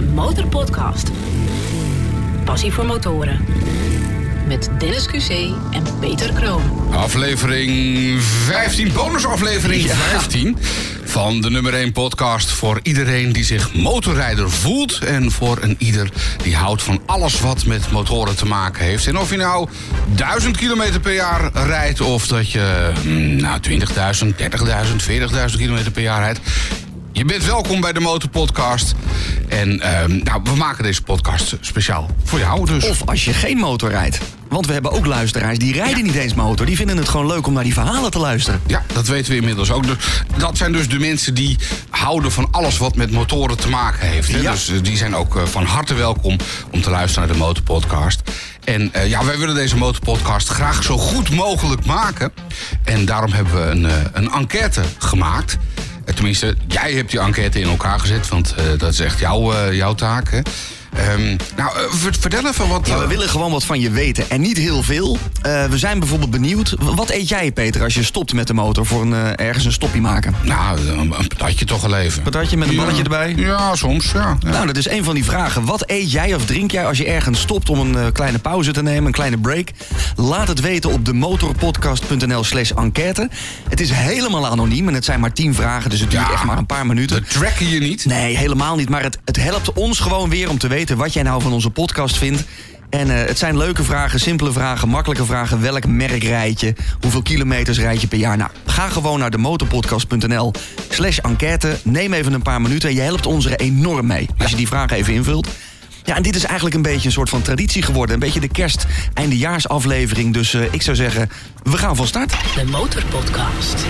de Motorpodcast. Passie voor motoren. Met Dennis QC en Peter Kroon. Aflevering 15, bonusaflevering 15 van de nummer 1 podcast voor iedereen die zich motorrijder voelt en voor een ieder die houdt van alles wat met motoren te maken heeft. En of je nou 1000 kilometer per jaar rijdt of dat je mm, nou 20.000, 30.000, 40.000 kilometer per jaar rijdt. Je bent welkom bij de Motorpodcast. En ehm, nou, we maken deze podcast speciaal voor jou. Dus. Of als je geen motor rijdt. Want we hebben ook luisteraars die rijden niet eens motor. Die vinden het gewoon leuk om naar die verhalen te luisteren. Ja, dat weten we inmiddels ook. Dus dat zijn dus de mensen die houden van alles wat met motoren te maken heeft. Hè? Ja. Dus eh, die zijn ook eh, van harte welkom om te luisteren naar de Motorpodcast. En eh, ja, wij willen deze Motorpodcast graag zo goed mogelijk maken. En daarom hebben we een, een enquête gemaakt. Eh, Tenminste, jij hebt die enquête in elkaar gezet, want eh, dat is echt jouw, eh, jouw taak. Hè? Ehm, nou, eh, ver- vertel even wat. Ja, we eh, willen gewoon wat van je weten. En niet heel veel. Eh, we zijn bijvoorbeeld benieuwd. Wat eet jij, Peter, als je stopt met de motor voor een, ergens een stopje maken? Nou, een, een patatje toch wel even. Patatje met een Ja. balletje erbij? Ja, soms, ja. ja. Nou, dat is een van die vragen. Wat eet jij of drink jij als je ergens stopt om een kleine pauze te nemen, een kleine break? Laat het weten op de motorpodcast.nl slash enquête. Het is helemaal anoniem en het zijn maar tien vragen, dus het duurt echt maar een paar minuten. We tracken je niet. Nee, helemaal niet. Maar het, het helpt ons gewoon weer om te weten wat jij nou van onze podcast vindt. En eh, het zijn leuke vragen, simpele vragen, makkelijke vragen. Welk merk rijd je? Hoeveel kilometers rijd je per jaar? Nou, ga gewoon naar de motorpodcast.nl slash enquête. Neem even een paar minuten en je helpt ons er enorm mee. Als je die vragen even invult. Ja, en dit is eigenlijk een beetje een soort van traditie geworden. Een beetje de kerst eindejaarsaflevering. Dus eh, ik zou zeggen, we gaan van start. De Motorpodcast.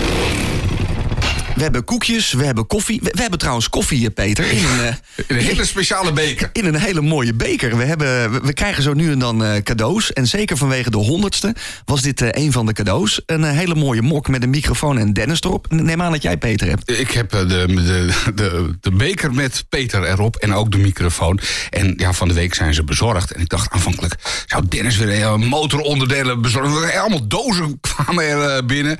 We hebben koekjes, we hebben koffie. We, we hebben trouwens koffie, eh, Peter. In een, eh, Een hele speciale beker. in een hele mooie beker. We, hebben, we, we krijgen zo nu en dan eh, cadeaus. En zeker vanwege de honderdste was dit een van de cadeaus. Een hele mooie mok met een microfoon en Dennis erop. Neem aan dat jij Peter hebt. Ik heb de, de, de, de beker met Peter erop en ook de microfoon. En ja, van de week zijn ze bezorgd. En ik dacht aanvankelijk, zou Dennis weer motoronderdelen bezorgen? Allemaal dozen kwamen er binnen.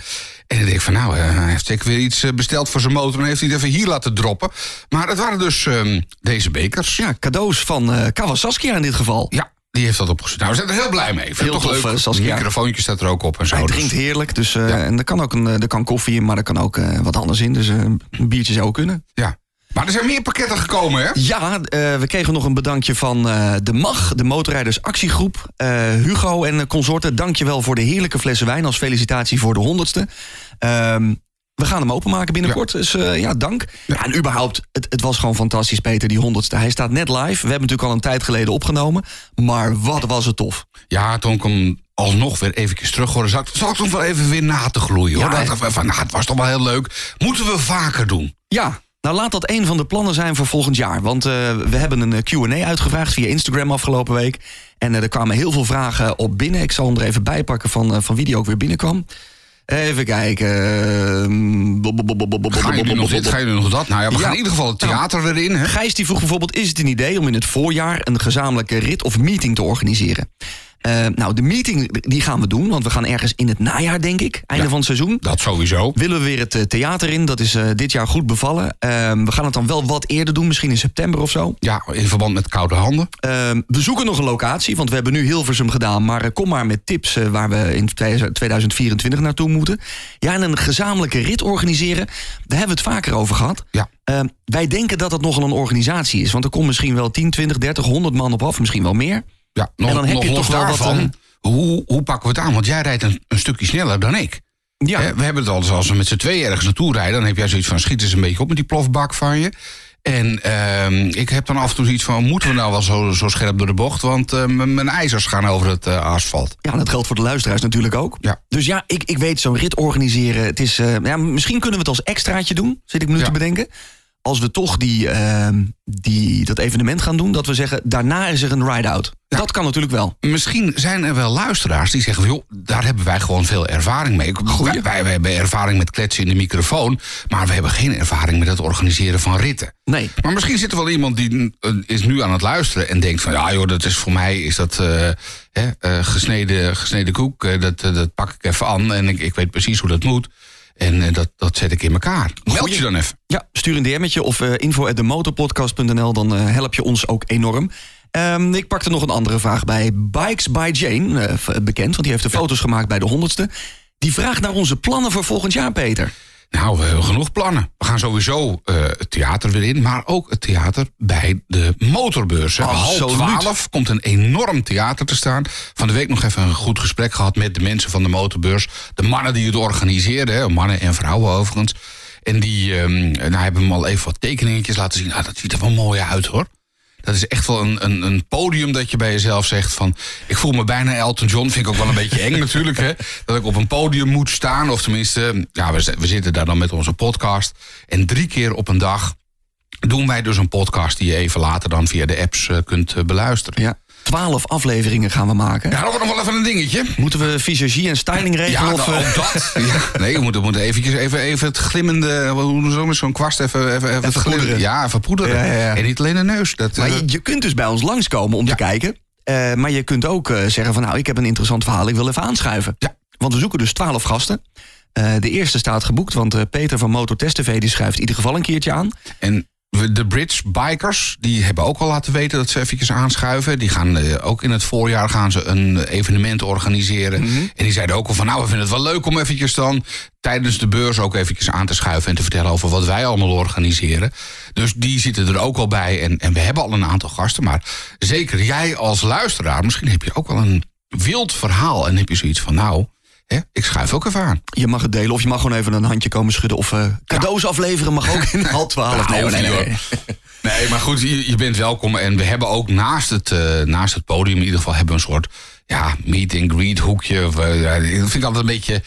En ik denk van nou, eh, hij heeft zeker weer iets eh, besteld voor zijn motor... en heeft hij het even hier laten droppen. Maar het waren dus ehm, deze bekers. Ja, cadeaus van eh Kawasaki in dit geval. Ja, die heeft dat opgestuurd. Nou, we zijn er heel blij mee. Ik vind Heel toch tof, leuk. Saskia. Een microfoontje staat er ook op en zo. Hij dus- drinkt heerlijk, dus, Ja. en er kan ook een, er kan koffie in, maar er kan ook wat anders in. Dus een biertje zou kunnen. Ja. Maar er zijn meer pakketten gekomen, hè? Ja, eh, we kregen nog een bedankje van eh, de MAG, de Motorrijders Actiegroep. Eh, Hugo en consorten, dank je wel voor de heerlijke flessen wijn als felicitatie voor de honderdste. Ehm, we gaan hem openmaken binnenkort, dus ja, dank. Ja. en überhaupt, het, het was gewoon fantastisch, Peter, die honderdste. Hij staat net live, we hebben natuurlijk al een tijd geleden opgenomen. Maar wat was het tof. Ja, toen ik hem alsnog weer eventjes terug hoorde... zat, zat ik nog wel even weer na te gloeien. Hoor. Ja, Dat, van, nou, het was toch wel heel leuk. Moeten we vaker doen? Ja, nou laat dat een van de plannen zijn voor volgend jaar. Want eh, we hebben een eh, Q&A uitgevraagd via Instagram afgelopen week. En eh, er kwamen heel veel vragen op binnen. Ik zal hem er even bij pakken van, van wie die ook weer binnenkwam. Even kijken. Bob, jullie bob, nog dit, jullie nog dat? Nou ja, we gaan in ieder geval het theater erin. Hè? Gijs die vroeg bijvoorbeeld, is het een idee om in het voorjaar een gezamenlijke rit of meeting te organiseren? Eh, nou, de meeting die gaan we doen, want we gaan ergens in het najaar, denk ik, einde Ja. van het seizoen. Dat sowieso. Willen we weer het eh, theater in? Dat is eh, dit jaar goed bevallen. Ehm, we gaan het dan wel wat eerder doen, misschien in september of zo. Ja, in verband met koude handen. Ehm, we zoeken nog een locatie, want we hebben nu Hilversum gedaan. Maar kom maar met tips waar we in 2024 naartoe moeten. Ja, en een gezamenlijke rit organiseren. Daar hebben we het vaker over gehad. Ja. Ehm, wij denken dat het nogal een organisatie is. Want er komt misschien wel 10, 20, 30, 100 man op af. Misschien wel meer. Ja, nog, En dan heb nog je toch wel wat, daarvan. eh, hoe, hoe pakken we het aan? Want jij rijdt een, een stukje sneller dan ik. Ja, we hebben het al eens als we met z'n tweeën ergens naartoe rijden... dan heb jij zoiets van, schiet eens een beetje op met die plofbak van je. En ehm, ik heb dan af en toe zoiets van... moeten we nou wel zo, zo scherp door de bocht? Want eh, mijn ijzers gaan over het eh, asfalt. ja, dat geldt voor de luisteraars natuurlijk ook. Ja. Dus ja, ik, ik weet zo'n rit organiseren. Het is, ja, misschien kunnen we het als extraatje doen, zit ik me nu Ja. te bedenken. Als we toch die, ehm, die, dat evenement gaan doen, dat we zeggen, daarna is er een ride-out. Ja. Dat kan natuurlijk wel. Misschien zijn er wel luisteraars die zeggen... joh, daar hebben wij gewoon veel ervaring mee. Wij, wij, wij hebben ervaring met kletsen in de microfoon... maar we hebben geen ervaring met het organiseren van ritten. Nee. Maar misschien zit er wel iemand die eh, is nu aan het luisteren... en denkt van, ja joh, dat is voor mij is dat eh, hè, eh, gesneden, gesneden koek. dat, dat pak ik even aan en ik, ik weet precies hoe dat moet. En eh, dat, dat zet ik in elkaar. Meld je dan even. Ja, stuur een DM'tje of info at demotorpodcast.nl, dan eh, help je ons ook enorm. Ehm, ik pakte nog een andere vraag bij Bikes by Jane, bekend, want die heeft de foto's gemaakt bij de honderdste. Die vraagt naar onze plannen voor volgend jaar, Peter. Nou, we hebben genoeg plannen. We gaan sowieso eh, het theater weer in, maar ook het theater bij de motorbeurs. Half twaalf komt een enorm theater te staan. Van de week nog even een goed gesprek gehad met de mensen van de motorbeurs. De mannen die het organiseerden, hè, mannen en vrouwen overigens. En die ehm, nou, hebben me al even wat tekeningetjes laten zien. Nou, dat ziet er wel mooi uit hoor. Dat is echt wel een, een, een podium dat je bij jezelf zegt van... ik voel me bijna Elton John, vind ik ook wel een beetje eng natuurlijk. Hè? Dat ik op een podium moet staan. Of tenminste, ja, we, we zitten daar dan met onze podcast. En drie keer op een dag doen wij dus een podcast... die je even later dan via de apps eh, kunt eh, beluisteren. Ja. Twaalf afleveringen gaan we maken. Ja, dat wordt nog wel even een dingetje. Moeten we visagie en styling regelen? Ja, of, nou, eh, ook dat. Ja. Nee, we moeten, we moeten eventjes, even, even het glimmende... Hoe ze met zo'n kwast? Even, even, even, het glim- poederen. Ja, even poederen. Ja, ja, ja. En niet alleen de neus. Dat, Maar eh, je, je kunt dus bij ons langskomen om te kijken. Eh, maar je kunt ook zeggen van nou, ik heb een interessant verhaal, ik wil even aanschuiven. Ja. Want we zoeken dus twaalf gasten. De eerste staat geboekt, want Peter van Motortest TV die schuift in ieder geval een keertje aan. En we- de Brits Bikers, die hebben ook al laten weten dat ze eventjes aanschuiven. Die gaan eh, ook in het voorjaar gaan ze een evenement organiseren. En die zeiden ook al van, nou, we vinden het wel leuk om eventjes dan tijdens de beurs ook eventjes aan te schuiven en te vertellen over wat wij allemaal organiseren. Dus die zitten er ook al bij. En, en we hebben al een aantal gasten. Maar zeker jij als luisteraar, misschien heb je ook wel een wild verhaal. En heb je zoiets van, nou, hè, ik schuif ook even aan. Je mag het delen of je mag gewoon even een handje komen schudden. Of eh, cadeaus afleveren mag ook in half twaalf. Nee, nee, nee, maar goed, je, je bent welkom. En we hebben ook naast het, eh, naast het podium in ieder geval hebben we een soort ja, meet and greet hoekje. Dat vind ik altijd een beetje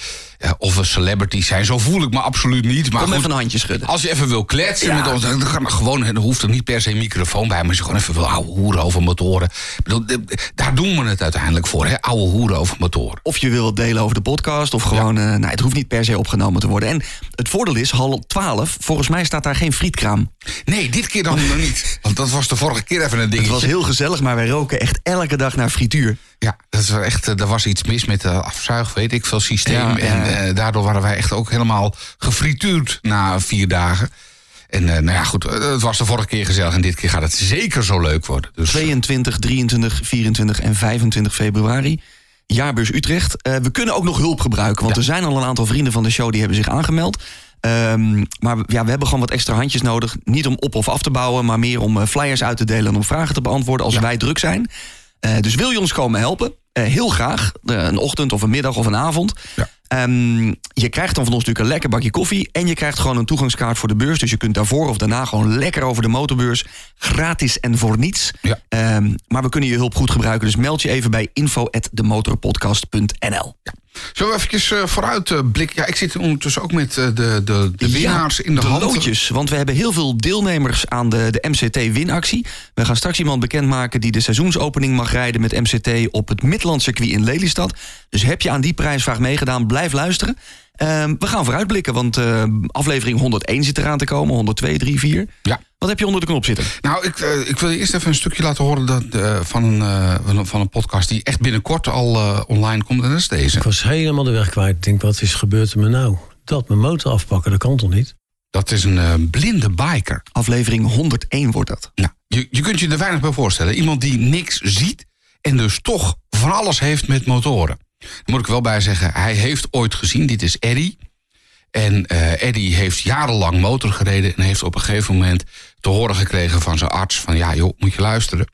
of we celebrities zijn. Zo voel ik me absoluut niet. Maar Kom goed, even een handje schudden. als je even wil kletsen Ja. met ons, dan kan gewoon, dan hoeft er niet per se een microfoon bij, maar als je gewoon even wil ouwe hoeren over motoren. Bedoel, daar doen we het uiteindelijk voor, hè? Ouwe hoeren over motoren. Of je wil delen over de podcast. Of gewoon, eh, nou, het hoeft niet per se opgenomen te worden. En het voordeel is, half 12, volgens mij staat daar geen frietkraam. Nee, dit keer dan nog niet. Want dat was de vorige keer even een dingetje. Het was heel gezellig, maar wij roken echt elke dag naar frituur. Ja, dat is echt, eh, er was iets mis met de afzuig, weet ik veel, systeem. Ja, ja. En eh, daardoor waren wij echt ook helemaal gefrituurd na vier dagen. En eh, nou ja, goed, eh, het was de vorige keer gezellig en dit keer gaat het zeker zo leuk worden. Dus 22, 23, 24 en 25 februari. Jaarbeurs Utrecht. We kunnen ook nog hulp gebruiken, want Ja. er zijn al een aantal vrienden van de show die hebben zich aangemeld. Ehm, maar ja, we hebben gewoon wat extra handjes nodig. Niet om op of af te bouwen, maar meer om flyers uit te delen en om vragen te beantwoorden als Ja. wij druk zijn. Dus wil je ons komen helpen? Heel graag. Een ochtend of een middag of een avond. Ja. Ehm, je krijgt dan van ons natuurlijk een lekker bakje koffie. En je krijgt gewoon een toegangskaart voor de beurs. Dus je kunt daarvoor of daarna gewoon lekker over de motorbeurs. Gratis en voor niets. Ja. Ehm, maar we kunnen je hulp goed gebruiken. Dus meld je even bij info.demotorpodcast.nl. Zullen we eventjes eh, vooruit eh, blikken? Ja, ik zit ondertussen ook met eh, de, de, de winnaars in de, de hand. loodjes. Want we hebben heel veel deelnemers aan de, de MCT-winactie. We gaan straks iemand bekendmaken die de seizoensopening mag rijden met MCT op het Midlandcircuit in Lelystad. Dus heb je aan die prijsvraag meegedaan, blijf luisteren. Ehm, we gaan vooruitblikken, want aflevering 101 zit eraan te komen. 102, 3, 4. Ja. Wat heb je onder de knop zitten? Nou, ik, eh, ik wil je eerst even een stukje laten horen dat, eh, van, een, eh, van een- podcast die echt binnenkort al eh, online komt. En dat is deze. Ik was helemaal de weg kwijt. Ik denk, wat is gebeurd er me nou? Dat mijn motor afpakken, dat kan toch niet? Dat is een blinde biker. Aflevering 101 wordt dat. Nou, je, je kunt je er weinig bij voorstellen. Iemand die niks ziet en dus toch van alles heeft met motoren. Daar moet ik wel bij zeggen, hij heeft ooit gezien, dit is Eddie. En eh Eddie heeft jarenlang motor gereden en heeft op een gegeven moment te horen gekregen van zijn arts van ja joh, moet je luisteren.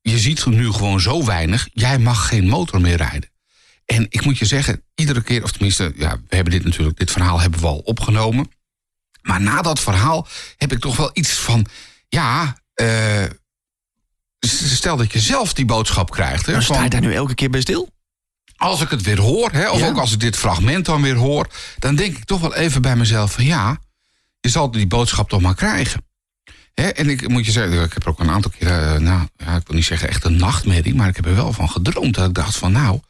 Je ziet nu gewoon zo weinig, jij mag geen motor meer rijden. En ik moet je zeggen, iedere keer, of tenminste, ja, we hebben dit natuurlijk, dit verhaal hebben we al opgenomen. Maar na dat verhaal heb ik toch wel iets van, ja, eh, stel dat je zelf die boodschap krijgt. Hè, sta van- je daar nu elke keer bij stil? als ik het weer hoor, hè, of Ja. ook als ik dit fragment dan weer hoor, dan denk ik toch wel even bij mezelf van ja, je zal die boodschap toch maar krijgen. Hè, en ik moet je zeggen, ik heb er ook een aantal keer, eh, nou, ja, ik wil niet zeggen echt een nachtmerrie, maar ik heb er wel van gedroomd. Dat ik dacht van nou,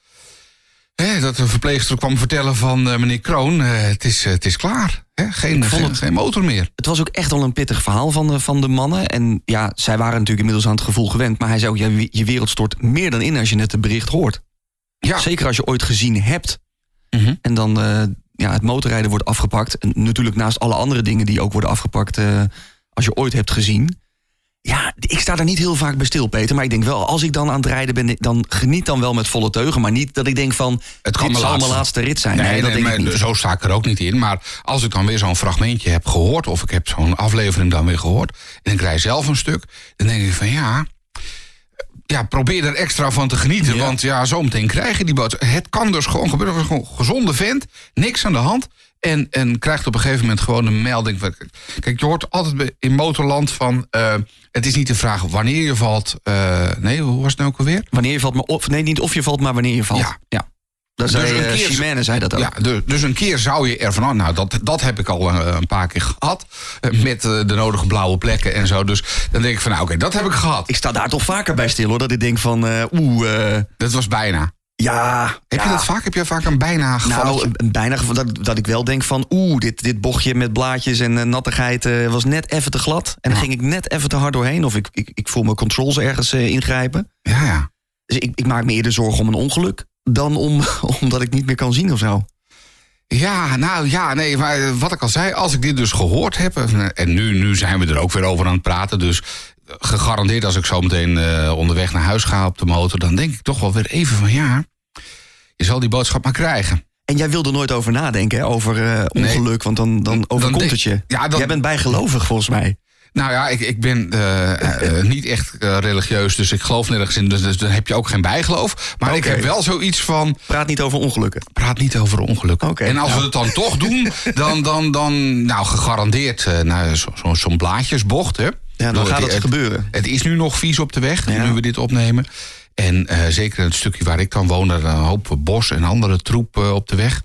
hè, dat een verpleegster kwam vertellen van eh, meneer Kroon, eh, het, is, het is klaar. Hè, geen, geen, het- geen motor meer. Het was ook echt al een pittig verhaal van de, van de mannen. En ja, zij waren natuurlijk inmiddels aan het gevoel gewend. Maar hij zei ook, ja, je- je wereld stort meer dan in als je net het bericht hoort. Ja. Zeker als je ooit gezien hebt. Mhm. En dan, ja, het motorrijden wordt afgepakt. En natuurlijk naast alle andere dingen die ook worden afgepakt als je ooit hebt gezien. Ja, ik sta daar niet heel vaak bij stil, Peter. Maar ik denk wel, als ik dan aan het rijden ben, dan geniet dan wel met volle teugen. Maar niet dat ik denk van, Het kan dit mijn zal mijn laatste- rit zijn. Nee, Nee, dat nee, denk ik niet. zo sta ik er ook niet in. Maar als ik dan weer zo'n fragmentje heb gehoord... of ik heb zo'n aflevering dan weer gehoord... en ik rij zelf een stuk, dan denk ik van ja... Ja, probeer er extra van te genieten. Ja. Want ja, zometeen krijg je die boodschap. Het kan dus gewoon gebeuren. Gewoon een gezonde vent. Niks aan de hand. En, en krijgt op een gegeven moment gewoon een melding. van- Kijk, je hoort altijd in motorland van... eh, het is niet de vraag wanneer je valt. eh, nee, hoe was het nou ook alweer? Wanneer je valt, maar of, nee, niet of je valt, maar wanneer je valt. Ja. Dat Dus zei een eh, keer- Chimène zei dat ook. Ja, dus, dus een keer zou je ervan aan. Nou, dat, dat heb ik al een paar keer gehad. eh, Met de nodige blauwe plekken en zo. Dus dan denk ik van, nou oké, dat heb ik gehad. Ik sta daar toch vaker bij stil hoor. Dat ik denk van, eh, oeh, eh, Dat was bijna. Ja. Heb ja. je dat vaak? Heb je vaak een bijna geval? Nou, een- een bijna geval dat, dat ik wel denk van... oeh, dit, dit bochtje met blaadjes en eh, nattigheid eh, was net even te glad. En dan ging ik net even te hard doorheen. Of ik, ik, ik voel mijn controls ergens eh, ingrijpen. ja, ja. Dus ik, ik maak me eerder zorgen om een ongeluk... dan om, omdat ik niet meer kan zien of zo. Ja, nou ja, nee, maar wat ik al zei, als ik dit dus gehoord heb... en nu, nu zijn we er ook weer over aan het praten... dus gegarandeerd als ik zo meteen onderweg naar huis ga op de motor... dan denk ik toch wel weer even van ja, je zal die boodschap maar krijgen. En jij wilde nooit over nadenken, hè, over eh, ongeluk, want dan, dan overkomt het je. Ja, dan- Jij bent bijgelovig volgens mij. Nou ja, ik, ik ben eh, eh, niet echt religieus, dus ik geloof nergens in. Dus, dus dan heb je ook geen bijgeloof. Maar ik heb wel zoiets van, Praat niet over ongelukken. praat niet over ongelukken. En als nou. we het dan toch doen, dan, dan, dan nou gegarandeerd nou, zo- zo- zo'n blaadjesbocht. Hè. Ja, dan gaat het het, gebeuren. Het is nu nog vies op de weg, Ja. nu we dit opnemen. En eh, zeker het stukje waar ik dan woon, daar een hoop bos en andere troep eh, op de weg.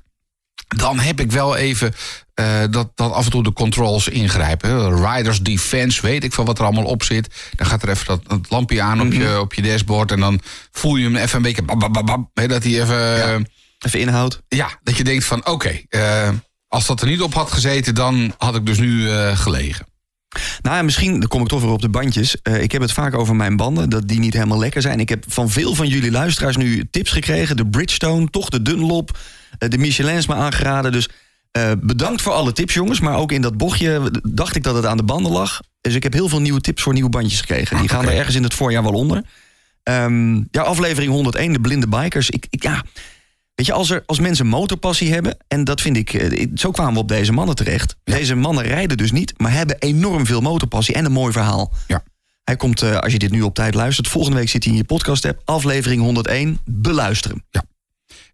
Dan heb ik wel even eh, dat, dat af en toe de controls ingrijpen. Riders Defense, weet ik van wat er allemaal op zit. Dan gaat er even dat, dat lampje aan op, Mhm. je, op je dashboard. En dan voel je hem even een beetje. Bam, bam, bam, bam, hè, dat hij even. Ja. Even inhoud. ja, dat je denkt van oké. als dat er niet op had gezeten, dan had ik dus nu gelegen. Nou, en misschien, dan kom ik toch weer op de bandjes. Eh, ik heb het vaak over mijn banden, dat die niet helemaal lekker zijn. Ik heb van veel van jullie luisteraars nu tips gekregen. De Bridgestone, toch de Dunlop, eh, de Michelin is me aangeraden. Dus eh, bedankt voor alle tips, jongens. Maar ook in dat bochtje dacht ik dat het aan de banden lag. Dus ik heb heel veel nieuwe tips voor nieuwe bandjes gekregen. Die gaan oké. er ergens in het voorjaar wel onder. Ehm, ja, aflevering 101, de blinde bikers. Ik, ik, ja, weet je, als, er, als mensen motorpassie hebben... en dat vind ik, eh, zo kwamen we op deze mannen terecht. Deze mannen rijden dus niet, maar hebben enorm veel motorpassie... en een mooi verhaal. Ja. Hij komt, eh, als je dit nu op tijd luistert... volgende week zit hij in je podcast-app, aflevering 101. Beluisteren.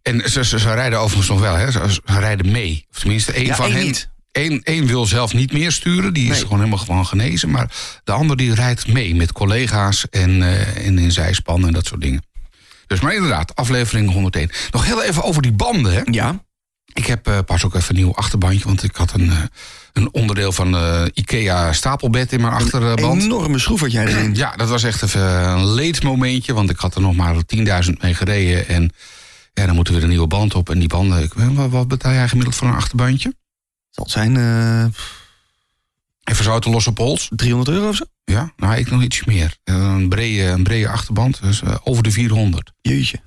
En ze, ze, ze rijden overigens nog wel, hè? Ze, ze rijden mee. Of tenminste, één Ja, van één hen. niet. Één, één wil zelf niet meer sturen, die is Nee. gewoon helemaal gewoon genezen. Maar de ander die rijdt mee met collega's en, eh, en in zijspan en dat soort dingen. Dus maar inderdaad, aflevering 101. Nog heel even over die banden, hè? Ja, Ik heb eh, pas ook even een nieuw achterbandje, want ik had een, eh, een onderdeel van eh, IKEA stapelbed in mijn achterband. enorme schroef had jij erin. Ja, dat was echt even een leedmomentje, want ik had er nog maar 10.000 mee gereden. En ja, dan moet er weer een nieuwe band op. En die banden, ik, wat, wat betaal jij gemiddeld voor een achterbandje? Zal het zijn Even zo uit de losse pols. 300 euro of zo? Ja, nou, ik nog iets meer. Eh, Een brede, een brede achterband, dus eh, over de 400. Jeetje.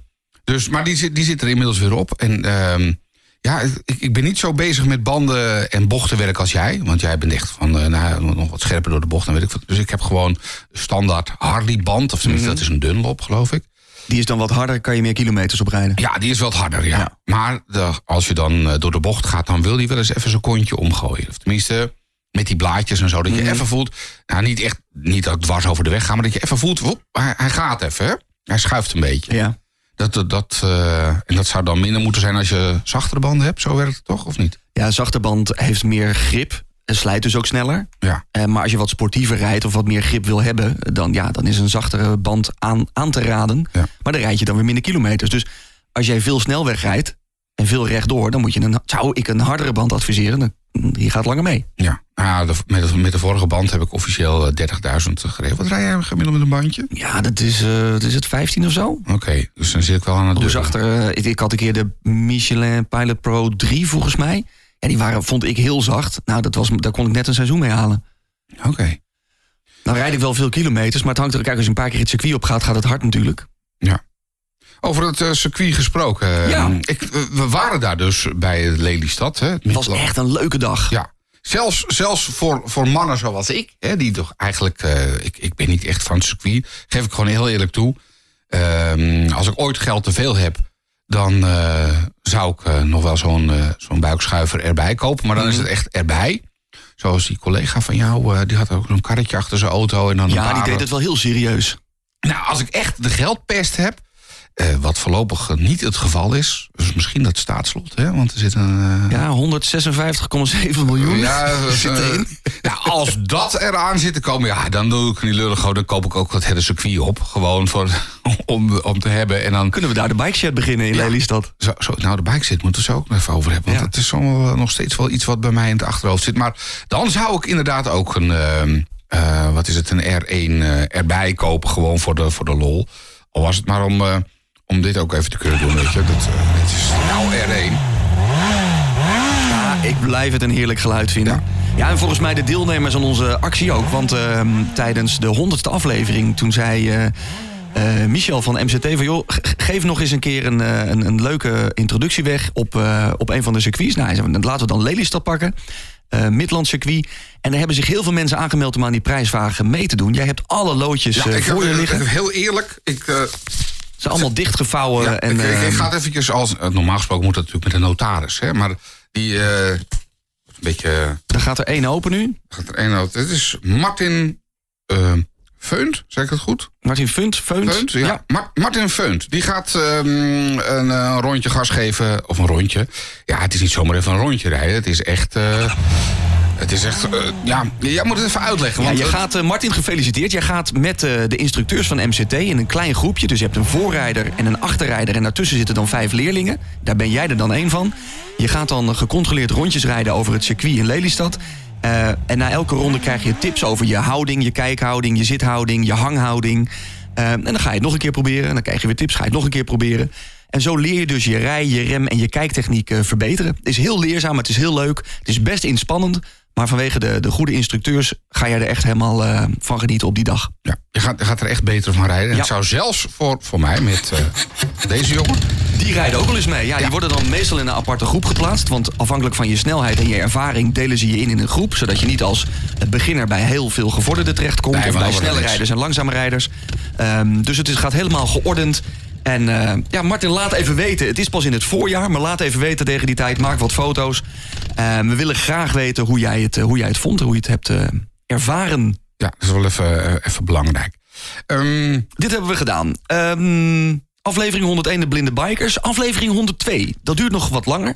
Dus, maar die, zit- die zit er inmiddels weer op. En ehm, ja, ik, ik ben niet zo bezig met banden en bochtenwerk als jij. Want jij bent echt van, eh, nou, nog wat scherper door de bocht. En weet ik wat. Dus ik heb gewoon standaard Harley band. Of tenminste, dat is een Dunlop, geloof ik. Die is dan wat harder, kan je meer kilometers op rijden. Ja, die is wat harder, ja. Ja. Maar de, als je dan door de bocht gaat, dan wil die wel eens even zijn kontje omgooien. Of tenminste, met die blaadjes en zo. Dat je Mhm. even voelt, nou niet echt, niet dat ik dwars over de weg ga, maar dat je even voelt, hij, hij gaat even, hè? Hij schuift een beetje. Ja. Dat, dat, dat, eh, en dat zou dan minder moeten zijn als je zachtere banden hebt. Zo werkt het toch, of niet? Ja, een zachte band heeft meer grip. En slijt dus ook sneller. Ja. Eh, maar als je wat sportiever rijdt of wat meer grip wil hebben, dan, ja, dan is een zachtere band aan, aan te raden. Ja. Maar dan rijd je dan weer minder kilometers. Dus als jij veel snelweg rijdt en veel rechtdoor, dan moet je een, zou ik een hardere band adviseren. Dan, die gaat langer mee. Ja, de, met, de, met de vorige band heb ik officieel eh, 30.000 gereden. Wat rij jij gemiddeld met een bandje? Ja, dat is, eh, wat is het 15 of zo. Oké, dus dan zit ik wel aan het dubbele. zachter. eh, ik, ik had een keer de Michelin Pilot Pro 3 volgens mij. Ja, die waren, vond ik heel zacht. Nou, dat was, daar kon ik net een seizoen mee halen. Oké, Nou rijd ik wel veel kilometers, maar het hangt er... Kijk, als je een paar keer het circuit op gaat, gaat het hard natuurlijk. ja. Over het eh, circuit gesproken. Ja. Ik, eh, we waren daar dus bij Lelystad. Hè, Het was echt een leuke dag. Ja. Zelfs, zelfs voor, voor mannen zoals ik, hè, die toch eigenlijk. eh, ik, ik ben niet echt van het circuit, geef ik gewoon heel eerlijk toe. Ehm, als ik ooit geld te veel heb, dan zou ik nog wel zo'n zo'n buikschuiver erbij kopen. Maar dan is het echt erbij. Zoals die collega van jou, die had ook zo'n karretje achter zijn auto. En dan een Ja, die deed het wel heel serieus. Nou, als ik echt de geldpest heb, eh, wat voorlopig niet het geval is. Dus misschien dat staatslot, hè? Want er zit een. eh, Ja, 156,7 miljoen. ja, dat, zit eh, erin. nou, als dat eraan zit te komen, ja, dan doe ik niet lullig. Dan koop ik ook het hele circuit op. Gewoon voor, om, om te hebben. En dan. Kunnen we daar de bike shed beginnen in Ja. Lelystad? Zo, zo, nou, de bike zit, moeten we zo ook nog even over hebben. Want Ja. het is nog steeds wel iets wat bij mij in het achterhoofd zit. Maar dan zou ik inderdaad ook een. ehm, eh, wat is het, een R1 eh, erbij kopen. Gewoon voor de, voor de lol. Al was het maar om, om dit ook even te kunnen doen. Weet je. Dat, eh, het is nou R1. Ja, ik blijf het een heerlijk geluid vinden. Ja, en volgens mij de deelnemers aan onze actie ook. Want ehm, tijdens de honderdste aflevering, toen zei eh, eh, Michel van MCT van... joh, ge- geef nog eens een keer een, een, een leuke introductie weg op, op een van de circuits. Nou, hij zei, laten we dan Lelystad pakken. Midland circuit. En er hebben zich heel veel mensen aangemeld om aan die prijsvragen mee te doen. Jij hebt alle loodjes Ja, ik heb, voor je liggen. heel eerlijk, ik, eh, Ze zijn allemaal dichtgevouwen. Ja, en, ik, ik, ik ehm, ga het eventjes als... eh, Normaal gesproken moet dat natuurlijk met een notaris. Hè, maar die... eh, een beetje... er gaat er één open nu. Gaat er één uit. Dit is Martin eh Feunt, zeg ik het goed? Martin Funt. Feunt. Feunt, ja. Ma- Martin Feunt, die gaat ehm, een, eh, rondje gas geven. Of een rondje. Ja, het is niet zomaar even een rondje rijden. Het is echt... eh, het is echt... eh, ja, jij moet het even uitleggen. Ja, Want je gaat, eh, Martin, gefeliciteerd. Jij gaat met eh, de instructeurs van MCT in een klein groepje. Dus je hebt een voorrijder en een achterrijder. En daartussen zitten dan vijf leerlingen. Daar ben jij er dan één van. Je gaat dan gecontroleerd rondjes rijden over het circuit in Lelystad. En na elke ronde krijg je tips over je houding, je kijkhouding, je zithouding, je hanghouding. En dan ga je het nog een keer proberen. En dan krijg je weer tips, ga je het nog een keer proberen. En zo leer je dus je rij, je rem en je kijktechniek verbeteren. Het is heel leerzaam, het is heel leuk. Het is best inspannend. Maar vanwege de, de goede instructeurs ga jij er echt helemaal eh, van genieten op die dag. Ja, je gaat, gaat er echt beter van rijden. En Ja. Het zou zelfs voor, voor mij met eh, deze jongen... Die rijden ook wel eens mee. Ja, die worden dan meestal in een aparte groep geplaatst. Want afhankelijk van je snelheid en je ervaring delen ze je in in een groep. Zodat je niet als beginner bij heel veel gevorderden terechtkomt. Nee, of bij snelle rijders en langzame rijders. Ehm, dus het is, gaat helemaal geordend. En eh, ja, Martin, laat even weten. Het is pas in het voorjaar, maar laat even weten tegen die tijd. Maak wat foto's. Ehm, we willen graag weten hoe jij het, eh, hoe jij het vond. Hoe je het hebt eh, ervaren. Ja, dat is wel even, eh, even belangrijk. Ehm, Dit hebben we gedaan. Ehm, aflevering 101 de Blinde Bikers. Aflevering 102, dat duurt nog wat langer.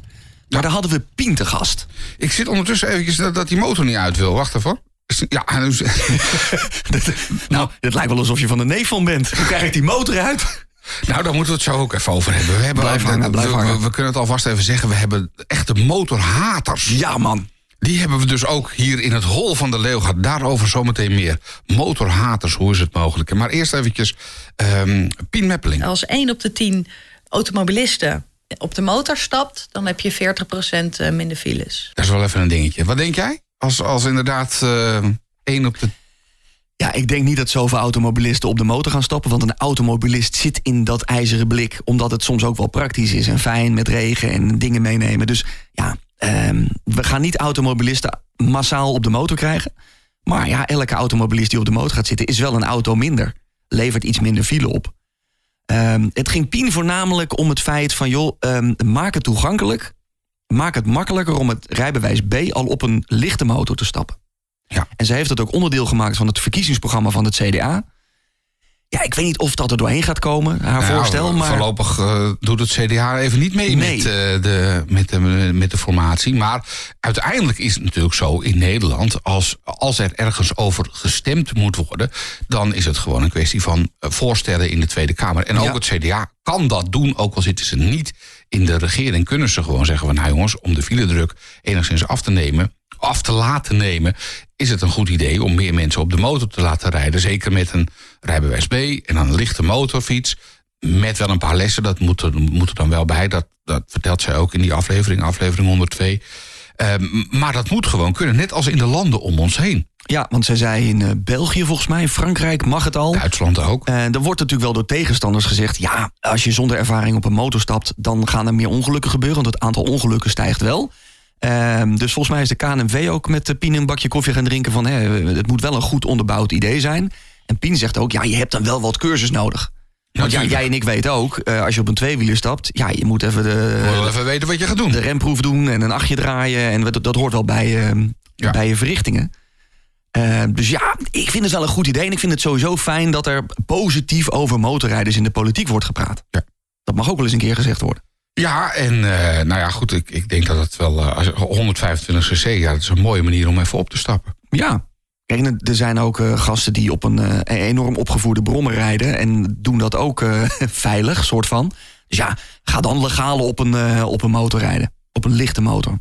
Maar daar hadden we Pien te gast. ik zit ondertussen eventjes dat, dat die motor niet uit wil. Wacht even. Ja, dus- Nou, het lijkt wel alsof je van de neef van bent. Hoe krijg ik die motor uit? Nou, daar moeten we het zo ook even over hebben. We, hebben Blijf hangen, blijf we, hangen. we- we kunnen het alvast even zeggen. We hebben echte motorhaters. Ja, man. Die hebben we dus ook hier in het hol van de leeuw gehad. Daarover zometeen meer. Motorhaters, hoe is het mogelijk? Maar eerst eventjes ehm Pien Meppeling. Als 1 op de 10 automobilisten op de motor stapt, dan heb je 40% minder files. Dat is wel even een dingetje. Wat denk jij? Als, als inderdaad eh één op de... Ja, ik denk niet dat zoveel automobilisten op de motor gaan stappen. Want een automobilist zit in dat ijzeren blik. Omdat het soms ook wel praktisch is en fijn met regen en dingen meenemen. Dus ja, ehm, we gaan niet automobilisten massaal op de motor krijgen. Maar ja, elke automobilist die op de motor gaat zitten is wel een auto minder. Levert iets minder file op. Ehm, het ging Pien voornamelijk om het feit van... joh, ehm, maak het toegankelijk. Maak het makkelijker om het rijbewijs B al op een lichte motor te stappen. Ja. En ze heeft het ook onderdeel gemaakt van het verkiezingsprogramma van het CDA. Ja, ik weet niet of dat er doorheen gaat komen, haar Nou, voorstel. Maar Voorlopig eh, doet het CDA even niet mee Nee. met, eh, de, met, de, met de formatie. Maar uiteindelijk is het natuurlijk zo in Nederland... als, als er ergens over gestemd moet worden... dan is het gewoon een kwestie van eh, voorstellen in de Tweede Kamer. En ook Ja. het CDA kan dat doen, ook al zitten ze niet in de regering... kunnen ze gewoon zeggen van... nou jongens, om de filedruk enigszins af te nemen... af te laten nemen... is het een goed idee om meer mensen op de motor te laten rijden. Zeker met een rijbewijs B en dan een lichte motorfiets met wel een paar lessen, dat moet er, moet er dan wel bij. Dat, dat vertelt zij ook in die aflevering, aflevering 102. Ehm, maar dat moet gewoon kunnen, net als in de landen om ons heen. Ja, want zij zei in eh, België volgens mij, Frankrijk mag het al. Duitsland ook. En er wordt natuurlijk wel door tegenstanders gezegd... ja, als je zonder ervaring op een motor stapt... dan gaan er meer ongelukken gebeuren, want het aantal ongelukken stijgt wel. Ehm, dus volgens mij is de KNMV ook met de Pien een bakje koffie gaan drinken... van hè, het moet wel een goed onderbouwd idee zijn. En Pien zegt ook, ja, je hebt dan wel wat cursus nodig. Want ja, jij en ik weten ook, eh, als je op een tweewieler stapt... ja, je moet even de, wil even weten wat je gaat doen. de remproef doen en een achtje draaien. En dat, dat hoort wel bij, ehm, Ja. bij je verrichtingen. Eh, dus ja, ik vind het wel een goed idee. En ik vind het sowieso fijn dat er positief over motorrijders in de politiek wordt gepraat. Ja. Dat mag ook wel eens een keer gezegd worden. Ja, en eh, nou ja, goed, ik, ik denk dat het wel... eh, als 125 cc, ja, dat is een mooie manier om even op te stappen. Ja. Kijk, en er zijn ook eh, gasten die op een eh, enorm opgevoerde brommer rijden. En doen dat ook eh, veilig, soort van. Dus ja, ga dan legaal op een, eh, op een motor rijden. Op een lichte motor.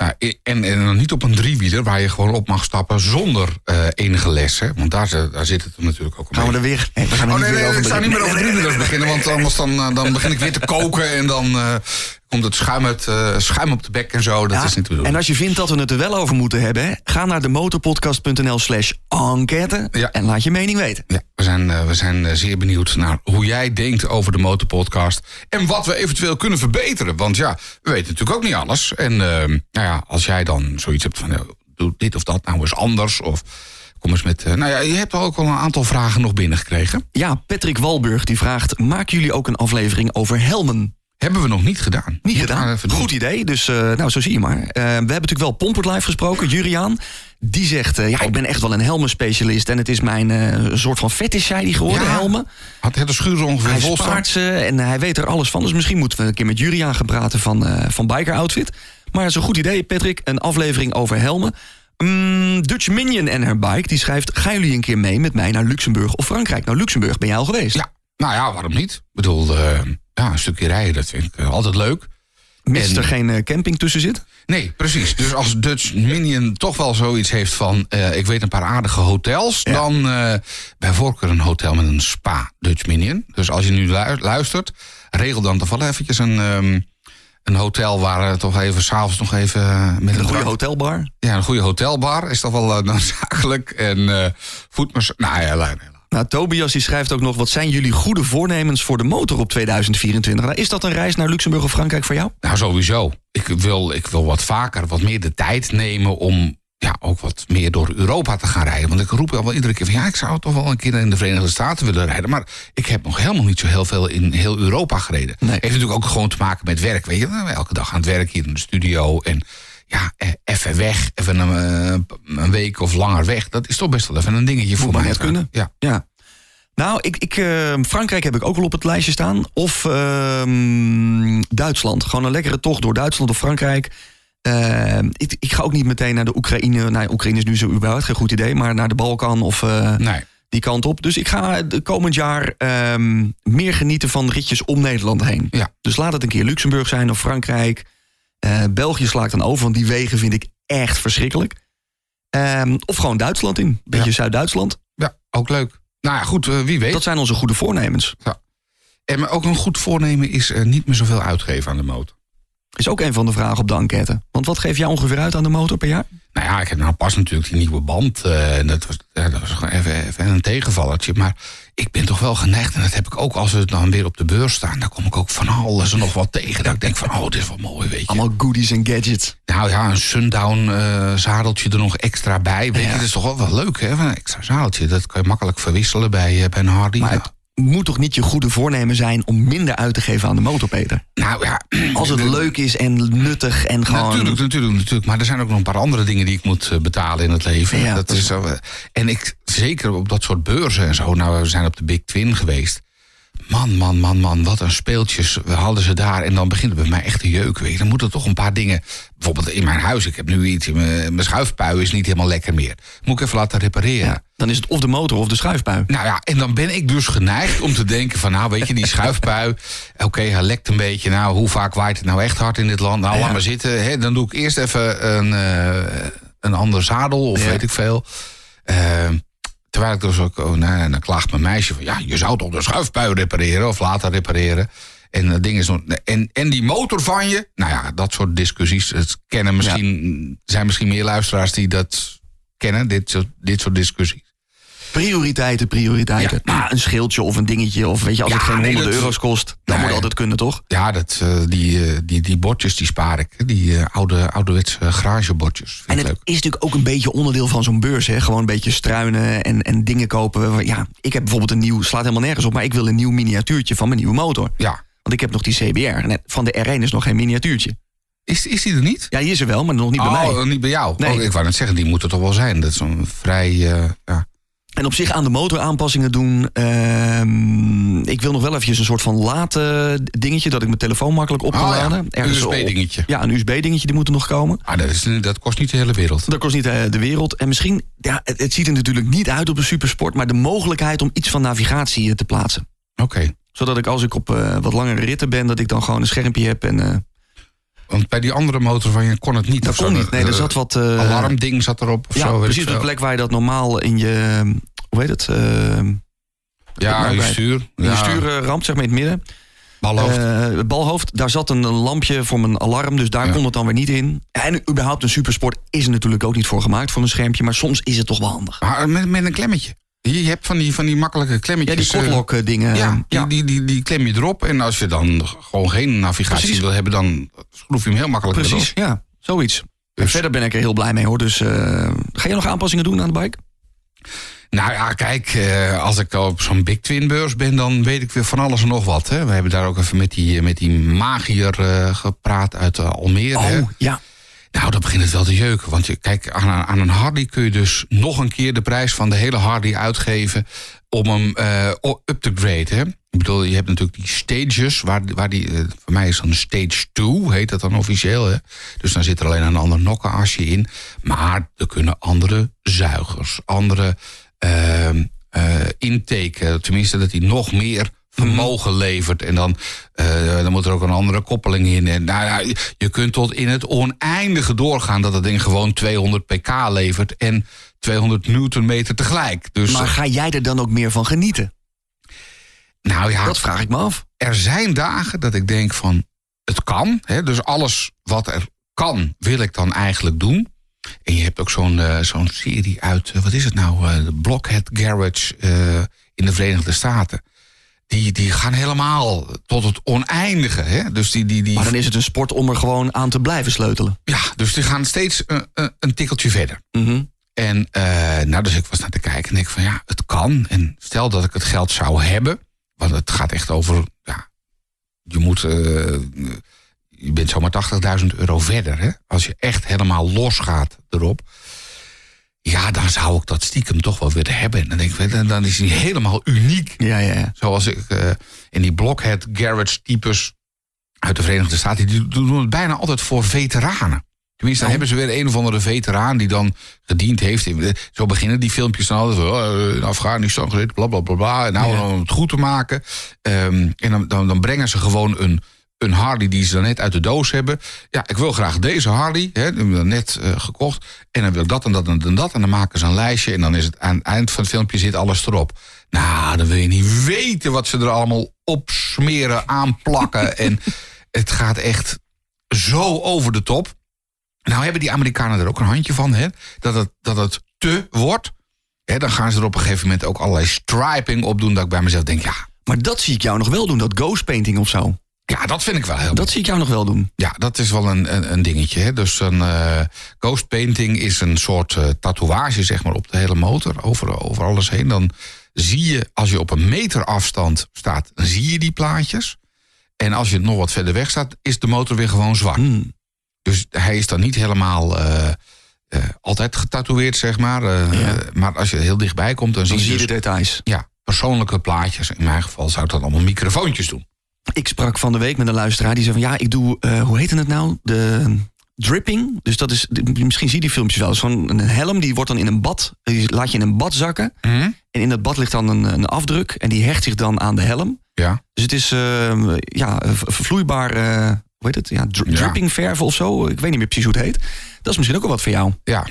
Nou, en, en dan niet op een driewieler waar je gewoon op mag stappen zonder eh, enige les. Hè? Want daar, zit- daar zit het natuurlijk ook Gaan we er weer... Nee, we gaan er Oh nee, nee, ik zou niet meer over driewielers beginnen, want anders dan, eh, dan begin ik weer te koken en dan eh, het schuim, uit, eh, schuim op de bek en zo. Dat Ja, is niet de bedoeling. En als je vindt dat we het er wel over moeten hebben, hè, ga naar de motorpodcast.nl slash enquête Ja. en laat je mening weten. Ja, we zijn, eh, we zijn eh, zeer benieuwd naar hoe jij denkt over de Motorpodcast. En wat we eventueel kunnen verbeteren. Want ja, we weten natuurlijk ook niet alles. En nou ja, als jij dan zoiets hebt van... eh, doe dit of dat nou eens anders. Of kom eens met... nou ja, je hebt ook al een aantal vragen nog binnengekregen. Ja, Patrick Walburg die vraagt, maken jullie ook een aflevering over helmen? Hebben we nog niet gedaan. Niet gedaan. Goed idee. Dus eh, nou, zo zie je maar. Eh, we hebben natuurlijk wel Pompert live gesproken, Juriaan. Die zegt, eh, ja, ik ben echt wel een helmenspecialist. En het is mijn soort van fetish, zei die geworden, Ja. helmen. Had het schuur ongeveer Hij vol spaart ze en hij weet er alles van. Dus misschien moeten we een keer met Juriaan gaan praten van, van Biker Outfit. Maar het is een goed idee, Patrick. Een aflevering over helmen. Mm, Dutch Minion en haar bike, die schrijft... gaan jullie een keer mee met mij naar Luxemburg of Frankrijk? Nou, Luxemburg ben jij al geweest. Ja, nou ja, waarom niet? Ik bedoel, ja, een stukje rijden, dat vind ik eh, altijd leuk. Mits En- er geen eh, camping tussen zit. Nee, precies. Dus als Dutch Minion toch wel zoiets heeft van... eh, ik weet een paar aardige hotels... Ja. dan eh, bij voorkeur een hotel met een spa Dutch Minion. Dus als je nu lu- luistert... regel dan toch wel eventjes een, ehm, een hotel... waar toch even s'avonds nog even... met Een goede hotelbar. Ja, een goede hotelbar is toch wel noodzakelijk. En eh voetmas... Nou ja, la- Nou, Tobias die schrijft ook nog... wat zijn jullie goede voornemens voor de motor op 2024? Nou, is dat een reis naar Luxemburg of Frankrijk voor jou? Nou, sowieso. Ik wil, ik wil wat vaker, wat meer de tijd nemen om ja, ook wat meer door Europa te gaan rijden. Want ik roep al wel iedere keer van ja, ik zou toch wel een keer in de Verenigde Staten willen rijden. Maar ik heb nog helemaal niet zo heel veel in heel Europa gereden. Nee. Heeft natuurlijk ook gewoon te maken met werk. Weet je, Nou, elke dag aan het werk hier in de studio. En ja, eh, even weg, even een, eh, een week of langer weg. Dat is toch best wel even een dingetje voor mij. net kunnen. Ja. Ja. Nou, ik, ik, eh, Frankrijk heb ik ook wel op het lijstje staan. Of ehm, Duitsland. Gewoon een lekkere tocht door Duitsland of Frankrijk. Ik, ik ga ook niet meteen naar de Oekraïne. Nou, Oekraïne is nu zo überhaupt geen goed idee. Maar naar de Balkan of Nee. die kant op. Dus ik ga de komend jaar ehm, meer genieten van ritjes om Nederland heen. Ja. Dus laat het een keer Luxemburg zijn of Frankrijk. Eh, België sla ik dan over, want die wegen vind ik echt verschrikkelijk. Ehm, of gewoon Duitsland in. Beetje Ja. Zuid-Duitsland. ja, ook leuk. Nou ja, goed, eh, wie weet. Dat zijn onze goede voornemens. En maar ook een goed voornemen is eh, niet meer zoveel uitgeven aan de motor. Is ook een van de vragen op de enquête. Want wat geef jij ongeveer uit aan de motor per jaar? Nou ja, ik heb nou pas natuurlijk die nieuwe band. eh, en dat was, dat was gewoon even, even een tegenvallertje. Maar ik ben toch wel geneigd. En dat heb ik ook als we dan weer op de beurs staan. Dan kom ik ook van alles en nog wat tegen. Dat ik denk van, oh, dit is wel mooi, weet je. Allemaal goodies en gadgets. Nou ja, een sundown eh, zadeltje er nog extra bij. Weet Ja. je, dat is toch wel wel leuk, hè? Een extra zadeltje. Dat kan je makkelijk verwisselen bij, eh, bij een Hardy. Maar Nou, moet toch niet je goede voornemen zijn om minder uit te geven aan de motor, Peter? nou ja, Als het leuk is en nuttig en gewoon... Natuurlijk, natuurlijk, natuurlijk. Maar er zijn ook nog een paar andere dingen die ik moet eh, betalen in het leven. Ja, dat dat is is zo, eh, en ik, zeker op dat soort beurzen en zo. Nou, we zijn op de Big Twin geweest. Man, man, man, man, wat een speeltjes we hadden ze daar. En dan begint het bij mij echt te jeuken. Weet. Dan moeten toch een paar dingen... Bijvoorbeeld in mijn huis, ik heb nu iets... in Mijn, mijn schuifpui is niet helemaal lekker meer. Moet ik even laten repareren. Ja, dan is het of de motor of de schuifpui. Nou ja, en dan ben ik dus geneigd om te denken van... nou, weet je, die schuifpui, oké, hij lekt een beetje. Nou, hoe vaak waait het nou echt hard in dit land? Nou, Ja. laat maar zitten. Hè. Dan doe ik eerst even een, eh, een ander zadel of Ja. weet ik veel. Eh, terwijl ik dus ook... Oh, nou, en dan klaagt mijn meisje van... ja, je zou toch de schuifpui repareren of laten repareren... En dat ding is nog. En, en die motor van je. Nou ja, dat soort discussies. Het kennen misschien. zijn misschien meer luisteraars die dat kennen, dit soort, dit soort discussies. Prioriteiten, prioriteiten. Ja. Nou, een schildje of een dingetje. Of weet je, als Ja, het geen nee, 100 dat- euro's kost, dan Nee. moet altijd kunnen, toch? Ja, dat, eh, die, eh, die, die bordjes die spaar ik. Die eh, oude, ouderwetse garagebordjes. En het leuk. is natuurlijk ook een beetje onderdeel van zo'n beurs. Hè? Gewoon een beetje struinen en, en dingen kopen. Ja, ik heb bijvoorbeeld een nieuw, slaat helemaal nergens op, maar ik wil een nieuw miniatuurtje van mijn nieuwe motor. Ja. Want ik heb nog die CBR. En van de R1 is nog geen miniatuurtje. Is, is die er niet? Ja, die is er wel, maar nog niet bij oh, mij. niet bij jou. Nee. Oh, ik wou net zeggen, die moet er toch wel zijn. Dat is een vrij... ja. En op zich aan de motor aanpassingen doen. Ehm, ik wil nog wel eventjes een soort van late dingetje... dat ik mijn telefoon makkelijk op kan Oh ja, laden. een op- USB-dingetje. Ja, een USB-dingetje, die moet er nog komen. Ah, dat, is, dat kost niet de hele wereld. Dat kost niet eh, de wereld. En misschien, ja, het, het ziet er natuurlijk niet uit op een supersport... maar de mogelijkheid om iets van navigatie eh, te plaatsen. Oké. Zodat ik als ik op eh, wat langere ritten ben... dat ik dan gewoon een schermpje heb en... eh, Want bij die andere motor van je kon het niet. dat kon zo, niet. Nee, eh, er zat wat... eh, alarmding zat erop of Ja, zo. precies op de plek waar je dat normaal in je... Hoe heet het? eh, Ja, je stuur. in ja, je stuurramp, zeg maar in het midden. balhoofd. Eh, het balhoofd, daar zat een lampje voor mijn alarm, dus daar Ja. kon het dan weer niet in. En überhaupt een supersport is er natuurlijk ook niet voor gemaakt, voor een schermpje, maar soms is het toch wel handig. Maar met, met een klemmetje. Je hebt van die, van die makkelijke Ja, klemmetjes. die eh, kotlok eh, dingen. Ja, ja. Die, die, die, die klem je erop. En als je dan gewoon geen navigatie Precies. wil hebben, dan schroef je hem heel makkelijk precies. erop. Ja, zoiets. En Dus- verder ben ik er heel blij mee hoor. Dus eh, ga je nog aanpassingen doen aan de bike? Nou ja, kijk, eh, als ik op zo'n Big Twin beurs ben, dan weet ik weer van alles en nog wat. Hè. We hebben daar ook even met die, met die magier eh, gepraat uit eh, Almere. hè. Oh, ja. Nou, dan begint het wel te jeuken. Want je, kijk, aan, aan een Harley kun je dus nog een keer de prijs van de hele Harley uitgeven om hem eh, up te graden. Ik bedoel, je hebt natuurlijk die stages, waar, waar die, eh, voor mij is dan stage 2, heet dat dan officieel. Hè? Dus dan zit er alleen een ander nokkenasje in. Maar er kunnen andere zuigers, andere ehm eh intake, tenminste dat hij nog meer vermogen levert. En dan, eh, dan moet er ook een andere koppeling in. En nou ja, je kunt tot in het oneindige doorgaan dat het ding gewoon 200 pk levert en 200 newtonmeter tegelijk. Dus Maar ga jij er dan ook meer van genieten? nou ja, Dat vraag ik me af. er zijn dagen dat ik denk van het kan. Hè, dus alles wat er kan, wil ik dan eigenlijk doen. En je hebt ook zo'n eh, zo'n serie uit, eh, wat is het nou? eh, Blockhead Garage eh, in de Verenigde Staten. Die, die gaan helemaal tot het oneindige. Hè? Dus, die, die, die, Maar dan is het een sport om er gewoon aan te blijven sleutelen. ja, dus die gaan steeds eh, eh, een tikkeltje verder. Mhm. En eh, nou, dus ik was naar te kijken en denk van ja, het kan. En stel dat ik het geld zou hebben, want het gaat echt over, ja, je moet, je bent zomaar 80.000 euro verder, hè? Als je echt helemaal losgaat erop. Ja, dan zou ik dat stiekem toch wel willen hebben. En dan denk ik, dan- is hij helemaal uniek. Ja, ja, ja. Zoals ik eh, in die Blockhead Garage types uit de Verenigde Staten, die doen het bijna altijd voor veteranen. Tenminste, dan hebben ze weer een of andere veteraan die dan gediend heeft. in- Zo beginnen die filmpjes dan altijd. oh, in Afghanistan gezeten, bla bla bla bla. En nou, om het goed te maken. Ehm, en dan, dan, dan brengen ze gewoon een, een Harley die ze dan net uit de doos hebben. Ja, ik wil graag deze Harley. Hè, die hebben we dan net eh, gekocht. En dan wil ik dat en dat en dat en dan maken ze een lijstje. En dan is het aan het eind van het filmpje zit alles erop. Nou, dan wil je niet weten wat ze er allemaal op smeren, aanplakken. en het gaat echt zo over de top. Nou hebben die Amerikanen er ook een handje van, hè? Dat, het, dat het te wordt. Hè, dan gaan ze er op een gegeven moment ook allerlei striping op doen. Dat ik bij mezelf denk, ja, Maar dat zie ik jou nog wel doen, dat ghost painting of zo. Ja dat vind ik wel heel Dat zie ik jou nog wel doen. Ja, dat is wel een, een, een dingetje. Hè? Dus een eh, ghost painting is een soort eh, tatoeage zeg maar, op de hele motor, over, over alles heen. Dan zie je, als je op een meter afstand staat, dan zie je die plaatjes. En als je nog wat verder weg staat, is de motor weer gewoon zwart. Hmm. Dus hij is dan niet helemaal eh, altijd getatoeëerd, zeg maar. Ja. Maar als je heel dichtbij komt, dan, Dan zie je je de dus, details. ja, persoonlijke plaatjes. In mijn geval zou ik dan allemaal microfoontjes doen. Ik sprak van de week met een luisteraar die zei van ja, ik doe, eh, hoe heet het nou? De dripping. Dus dat is, misschien zie je die filmpjes wel. eens. Van een helm die wordt dan in een bad, die laat je in een bad zakken. En in dat bad ligt dan een, een afdruk en die hecht zich dan aan de helm. Ja. Dus het is eh, ja, vloeibaar, hoe heet het? Ja, dri- Ja. dripping verven of zo. Ik weet niet meer precies hoe het heet. Dat is misschien ook wel wat voor jou. Ja.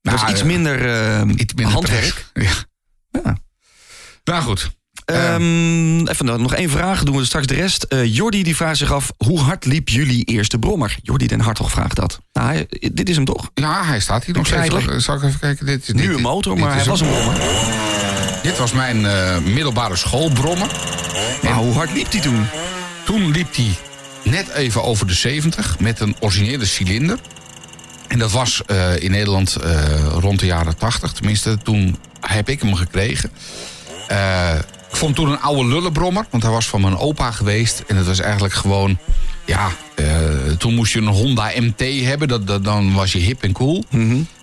Dat is Nou, iets eh, minder, eh, iets minder handwerk. prijs. Ja. Ja. Nou goed. Ehm, even nog- één vraag, doen we straks de rest. Eh Jordi die vraagt zich af, hoe hard liep jullie eerste brommer? Jordi den Hartog vraagt dat. Nou, hij- dit is hem toch? Ja, hij staat hier nog steeds. Zal ik even kijken? Dit is Nu een motor, dit maar hij was een brommer. Dit was mijn eh, middelbare schoolbrommer. Maar hoe hard liep hij toen? Toen liep hij net even over de 70 met een originele cilinder. En dat was eh, in Nederland rond de jaren 80. Tenminste, toen heb ik hem gekregen. Eh, ik vond toen een oude lullenbrommer, want hij was van mijn opa geweest. En het was eigenlijk gewoon, ja, eh, toen moest je een Honda MT hebben. Dat, dat, dan was je hip en cool.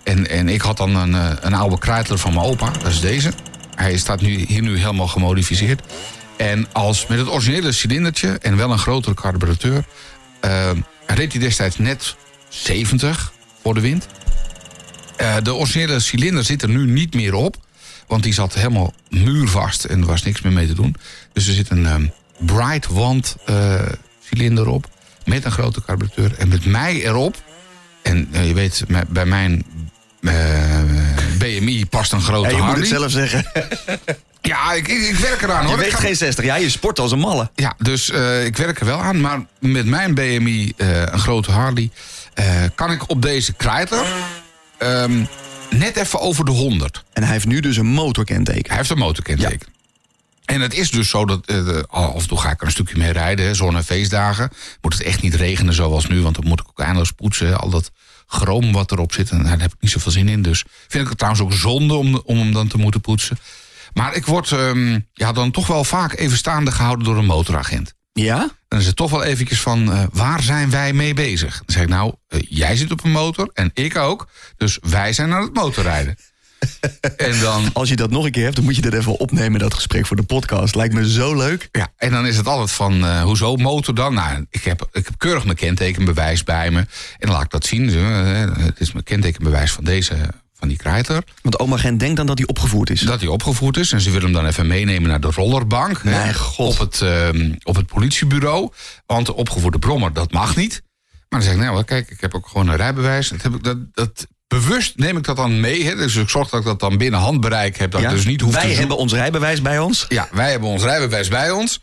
en, en ik had dan een, eh, een oude Kreitler van mijn opa, dat is deze. Hij staat nu, hier nu helemaal gemodificeerd. En als met het originele cilindertje en wel een grotere carburateur... eh, reed hij destijds net 70 voor de wind. De originele cilinder zit er nu niet meer op. Want die zat helemaal muurvast en er was niks meer mee te doen. Dus er zit een ehm, Bright Wand eh, cilinder op. Met een grote carburateur. En met mij erop. En eh, je weet, bij mijn eh, BMI past een grote Ja, je moet Harley. het zelf zeggen. Ja, ik, ik, ik werk eraan Je hoor. Ik weegt ga- geen 60. Ja, je sport als een malle. ja, dus ik werk er wel aan. Maar met mijn BMI, een grote Harley, kan ik op deze Kreitler ehm, net even over de 100. En hij heeft nu dus een motorkenteken. Hij heeft een motorkenteken. En het is dus zo dat de- af en toe ga ik er een stukje mee rijden, hè, zon- en feestdagen. Moet het echt niet regenen zoals nu, want dan moet ik ook eindeloos poetsen. hè. Al dat chroom wat erop zit, en daar heb ik niet zoveel zin in. Dus vind ik het trouwens ook zonde om, om hem dan te moeten poetsen. Maar ik word ehm, ja, dan toch wel vaak even staande gehouden door een motoragent. Ja? Dan is het toch wel eventjes van, eh, waar zijn wij mee bezig? Dan zeg ik, nou, eh, jij zit op een motor en ik ook. Dus wij zijn aan het motorrijden. en dan Als je dat nog een keer hebt, dan moet je dat even opnemen, dat gesprek voor de podcast. Lijkt me zo leuk. Ja, en dan is het altijd van, eh, hoezo motor dan? Nou, ik heb, ik heb keurig mijn kentekenbewijs bij me. En dan laat ik dat zien. Het is mijn kentekenbewijs van deze, van die Kreiter. Want oma Gent denkt dan dat hij opgevoerd is. Dat hij opgevoerd is. En ze willen hem dan even meenemen naar de rollerbank. hè, god. Op het, ehm, op het politiebureau. Want de opgevoerde brommer, dat mag niet. Maar dan zeg ik, nou kijk, ik heb ook gewoon een rijbewijs. Dat heb ik, dat, dat, bewust neem ik dat dan mee. Hè, dus ik zorg dat ik dat dan binnen handbereik heb. Dat Ja? ik dus niet hoef te Wij hebben ons rijbewijs bij ons. Ja, wij hebben ons rijbewijs bij ons.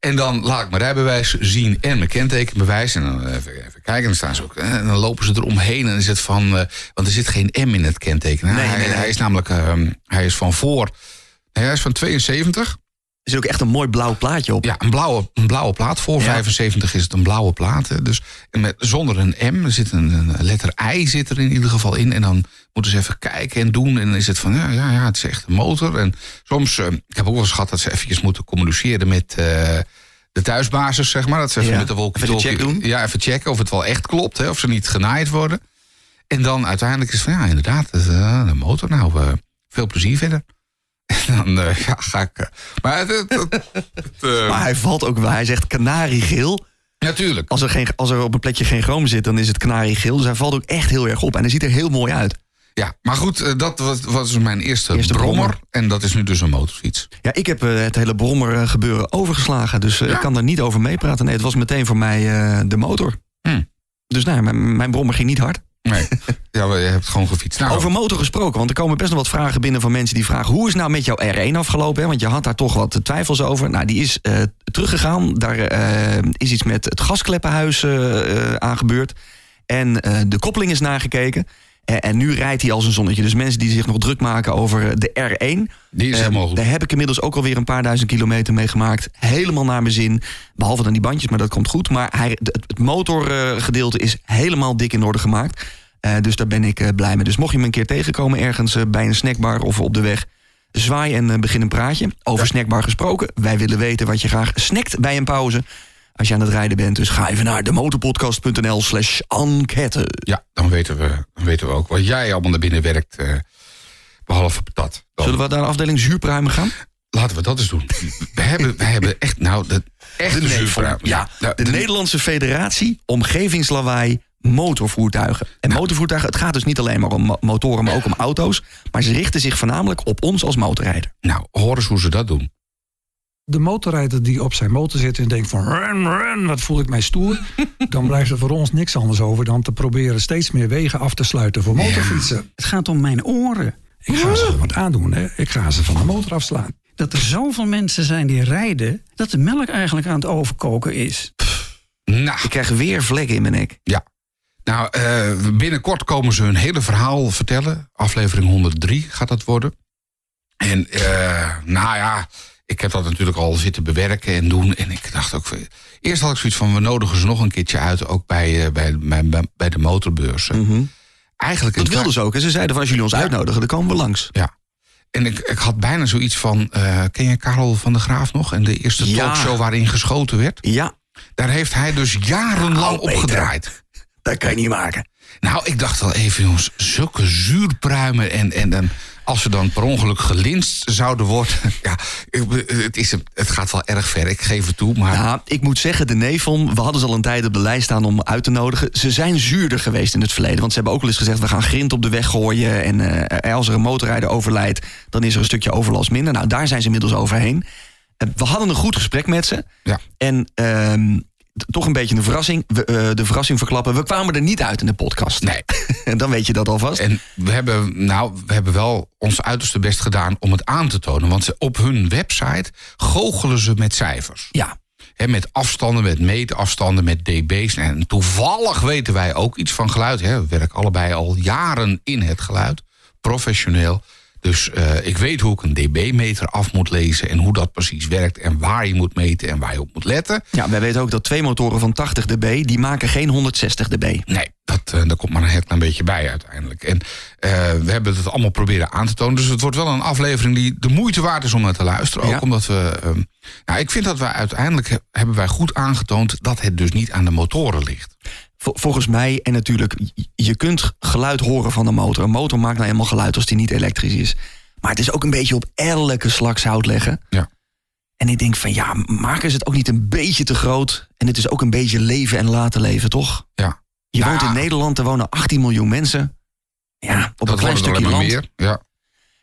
En dan laat ik mijn rijbewijs zien en mijn kentekenbewijs. En dan even, even kijken, en dan staan ze ook. En dan lopen ze eromheen. En is het van. eh, want er zit geen M in het kenteken. Nee, hij, nee, hij is namelijk. ehm, hij is van voor. hij is van 72. Er zit ook echt een mooi blauw plaatje op. Ja, een blauwe, een blauwe plaat. Voor Ja. 75 is het een blauwe plaat. hè. Dus met, zonder een M. Er zit een, een letter I zit er in ieder geval in. En dan moeten ze even kijken en doen. En dan is het van, ja, ja, ja het is echt een motor. En soms, eh, ik heb ook wel eens gehad dat ze eventjes moeten communiceren met eh, de thuisbasis, zeg maar. Dat ze even Ja, met de walkie-talkie- doen. Ja, even checken of het wel echt klopt. Hè, of ze niet genaaid worden. En dan uiteindelijk is het van, ja, inderdaad, eh, de motor. Nou, veel plezier verder. Dan eh, ja, ga ik... eh, maar het, het, eh, Maar hij valt ook wel. Hij zegt kanariegeel. Natuurlijk. Als er, geen, als er op een plekje geen chroom zit, dan is het kanariegeel. Dus hij valt ook echt heel erg op. En hij ziet er heel mooi uit. Ja, maar goed, eh, dat was, was mijn eerste, Eerste brommer. brommer. En dat is nu dus een motorfiets. Ja, ik heb eh, het hele brommer eh, gebeuren overgeslagen. Dus eh, Ja. ik kan daar niet over meepraten. Nee, het was meteen voor mij eh, de motor. Hm. Dus nou, mijn brommer ging niet hard. Nee, ja, maar je hebt gewoon gefietst. Nou, Over motor gesproken, want er komen best nog wat vragen binnen van mensen die vragen... hoe is nou met jouw R1 afgelopen? Hè? Want je had daar toch wat twijfels over. Nou, die is eh, teruggegaan. Daar eh, is iets met het gaskleppenhuis eh, eh, aangebeurd. En eh, de koppeling is nagekeken. Eh, en nu rijdt hij als een zonnetje. Dus mensen die zich nog druk maken over de R1... die is eh, helemaal goed. daar heb ik inmiddels ook alweer een paar duizend kilometer mee gemaakt. Helemaal naar mijn zin. Behalve dan die bandjes, maar dat komt goed. Maar hij, het, motorgedeelte is helemaal dik in orde gemaakt. Eh, dus daar ben ik eh, blij mee. Dus mocht je me een keer tegenkomen ergens eh, bij een snackbar of op de weg... zwaai en eh, begin een praatje. Over snackbar gesproken. Wij willen weten wat je graag snackt bij een pauze. Als je aan het rijden bent. Dus ga even naar demotorpodcast.nl slash enquête. Ja, dan weten, we, dan weten we ook wat jij allemaal naar binnen werkt. eh, behalve patat. Dan Zullen we naar de afdeling zuurpruimen gaan? Laten we dat eens doen. We hebben, we hebben echt, nou, de echte De, ja, Nou, de Nederlandse Federatie Omgevingslawaai Motorvoertuigen. En motorvoertuigen, het gaat dus niet alleen maar om mo- motoren, maar ook om auto's. Maar ze richten zich voornamelijk op ons als motorrijder. Nou, hoor eens hoe ze dat doen. De motorrijder die op zijn motor zit en denkt van run, run, wat voel ik mij stoer. dan blijft er voor ons niks anders over dan te proberen steeds meer wegen af te sluiten voor motorfietsen. Het gaat om mijn oren. Ik ga ze wat aandoen, hè. ik ga ze van de motor afslaan. dat er zoveel mensen zijn die rijden... dat de melk eigenlijk aan het overkoken is. Nou, Ik krijg weer vlekken in mijn nek. ja. Nou, eh, binnenkort komen ze hun hele verhaal vertellen. Aflevering 103 gaat dat worden. En eh, nou ja, ik heb dat natuurlijk al zitten bewerken en doen. En ik dacht ook... Eerst had ik zoiets van, we nodigen ze nog een keertje uit... ook bij, eh, bij, bij, bij de motorbeurs. Eigenlijk Dat wilden ze ook. En ze zeiden van als jullie ons Ja. uitnodigen, dan komen we langs. Ja. En ik, ik had bijna zoiets van... eh, ken je Karel van der Graaf nog? En de eerste Ja. talkshow waarin geschoten werd? Ja, Daar heeft hij dus jarenlang Nou, op gedraaid. dat kan je niet maken. Nou, ik dacht wel even, jongens, zulke zuurpruimen. En, en, en als ze dan per ongeluk gelinst zouden worden. Ja, het, is, het gaat wel erg ver, ik geef het toe. Maar Ja, ik moet zeggen, de Nevon, we hadden ze al een tijd op de lijst staan om uit te nodigen. Ze zijn zuurder geweest in het verleden. Want ze hebben ook al eens gezegd, we gaan grind op de weg gooien. En eh, als er een motorrijder overlijdt, dan is er een stukje overlast minder. Nou, daar zijn ze inmiddels overheen. Eh, we hadden een goed gesprek met ze. Ja. En ehm, toch een beetje een verrassing. We, eh, de verrassing verklappen. We kwamen er niet uit in de podcast. nee. En dan weet je dat alvast. En we hebben, nou, we hebben wel ons uiterste best gedaan om het aan te tonen. Want ze, op hun website goochelen ze met cijfers. Ja, Hè, met afstanden, met meetafstanden, met dB's. En toevallig weten wij ook iets van geluid. We werken allebei al jaren in het geluid, professioneel. Dus eh, ik weet hoe ik een dB-meter af moet lezen... en hoe dat precies werkt en waar je moet meten en waar je op moet letten. ja, wij weten ook dat twee motoren van 80 dB, die maken geen 160 dB. Nee, dat, eh, daar komt maar een heel klein beetje bij uiteindelijk. En eh, we hebben het allemaal proberen aan te tonen. Dus het wordt wel een aflevering die de moeite waard is om naar te luisteren. Ook Ja. omdat we... ehm, nou, ik vind dat wij uiteindelijk he- hebben wij goed aangetoond... dat het dus niet aan de motoren ligt. Vol- Volgens mij, en natuurlijk, je- kunt geluid horen van een motor. Een motor maakt nou eenmaal geluid als die niet elektrisch is. Maar het is ook een beetje op elke slag zout leggen. Ja. En ik denk van ja, maken ze het ook niet een beetje te groot? En het is ook een beetje leven en laten leven, toch? Ja. Je woont in. Nederland, er wonen 18 miljoen mensen. Ja, op een klein stukje land. meer. Ja.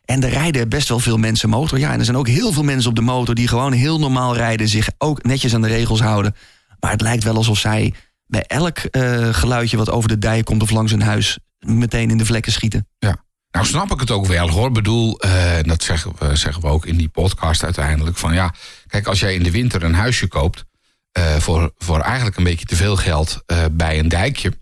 En er rijden best wel veel mensen motor. Ja, en er zijn ook heel veel mensen op de motor die gewoon heel normaal rijden, zich ook netjes aan de regels houden. Maar het lijkt wel alsof zij bij elk eh, geluidje wat over de dijk komt of langs hun huis meteen in de vlekken schieten. Ja. Nou snap ik het ook wel hoor. Ik bedoel, eh, dat zeggen we, zeggen we ook in die podcast uiteindelijk. Van ja, kijk, als jij in de winter een huisje koopt. eh, voor, voor eigenlijk een beetje te veel geld bij een dijkje.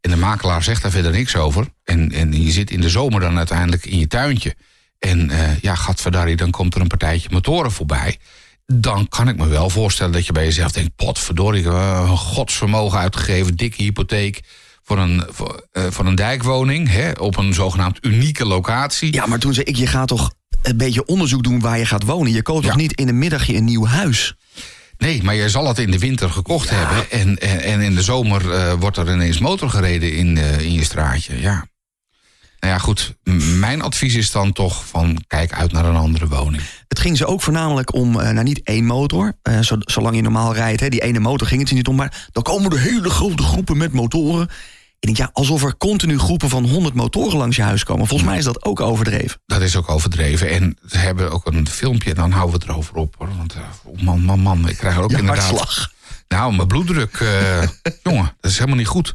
En de makelaar zegt daar verder niks over. En, en je zit in de zomer dan uiteindelijk in je tuintje. En ja, gadverdarrie, dan komt er een partijtje motoren voorbij. Dan kan ik me wel voorstellen dat je bij jezelf denkt... potverdorie, ik heb eh, een godsvermogen uitgegeven, dikke hypotheek... voor een, voor, eh, voor een dijkwoning hè, op een zogenaamd unieke locatie. Ja, maar toen zei ik, je gaat toch een beetje onderzoek doen waar je gaat wonen. Je koopt Ja. toch niet in een middagje een nieuw huis? Nee, maar je zal het in de winter gekocht hebben. En, en, en in de zomer eh, wordt er ineens motor gereden in, in je straatje. Ja. Nou ja, goed. Mijn advies is dan toch van kijk uit naar een andere woning. Het ging ze ook voornamelijk om, eh, nou niet één motor. eh, zo- zolang je normaal rijdt, hè, die ene motor ging het er niet om. Maar dan komen er hele grote groepen met motoren. Ik denk, ja, alsof er continu groepen van 100 motoren langs je huis komen. Volgens mij is dat ook overdreven. Dat is ook overdreven. En ze hebben ook een filmpje, en dan houden we het erover op. Hoor. Want eh, man, man, man, ik krijg er ook Ja, inderdaad... hartslag. Nou, mijn bloeddruk, jongen, dat is helemaal niet goed.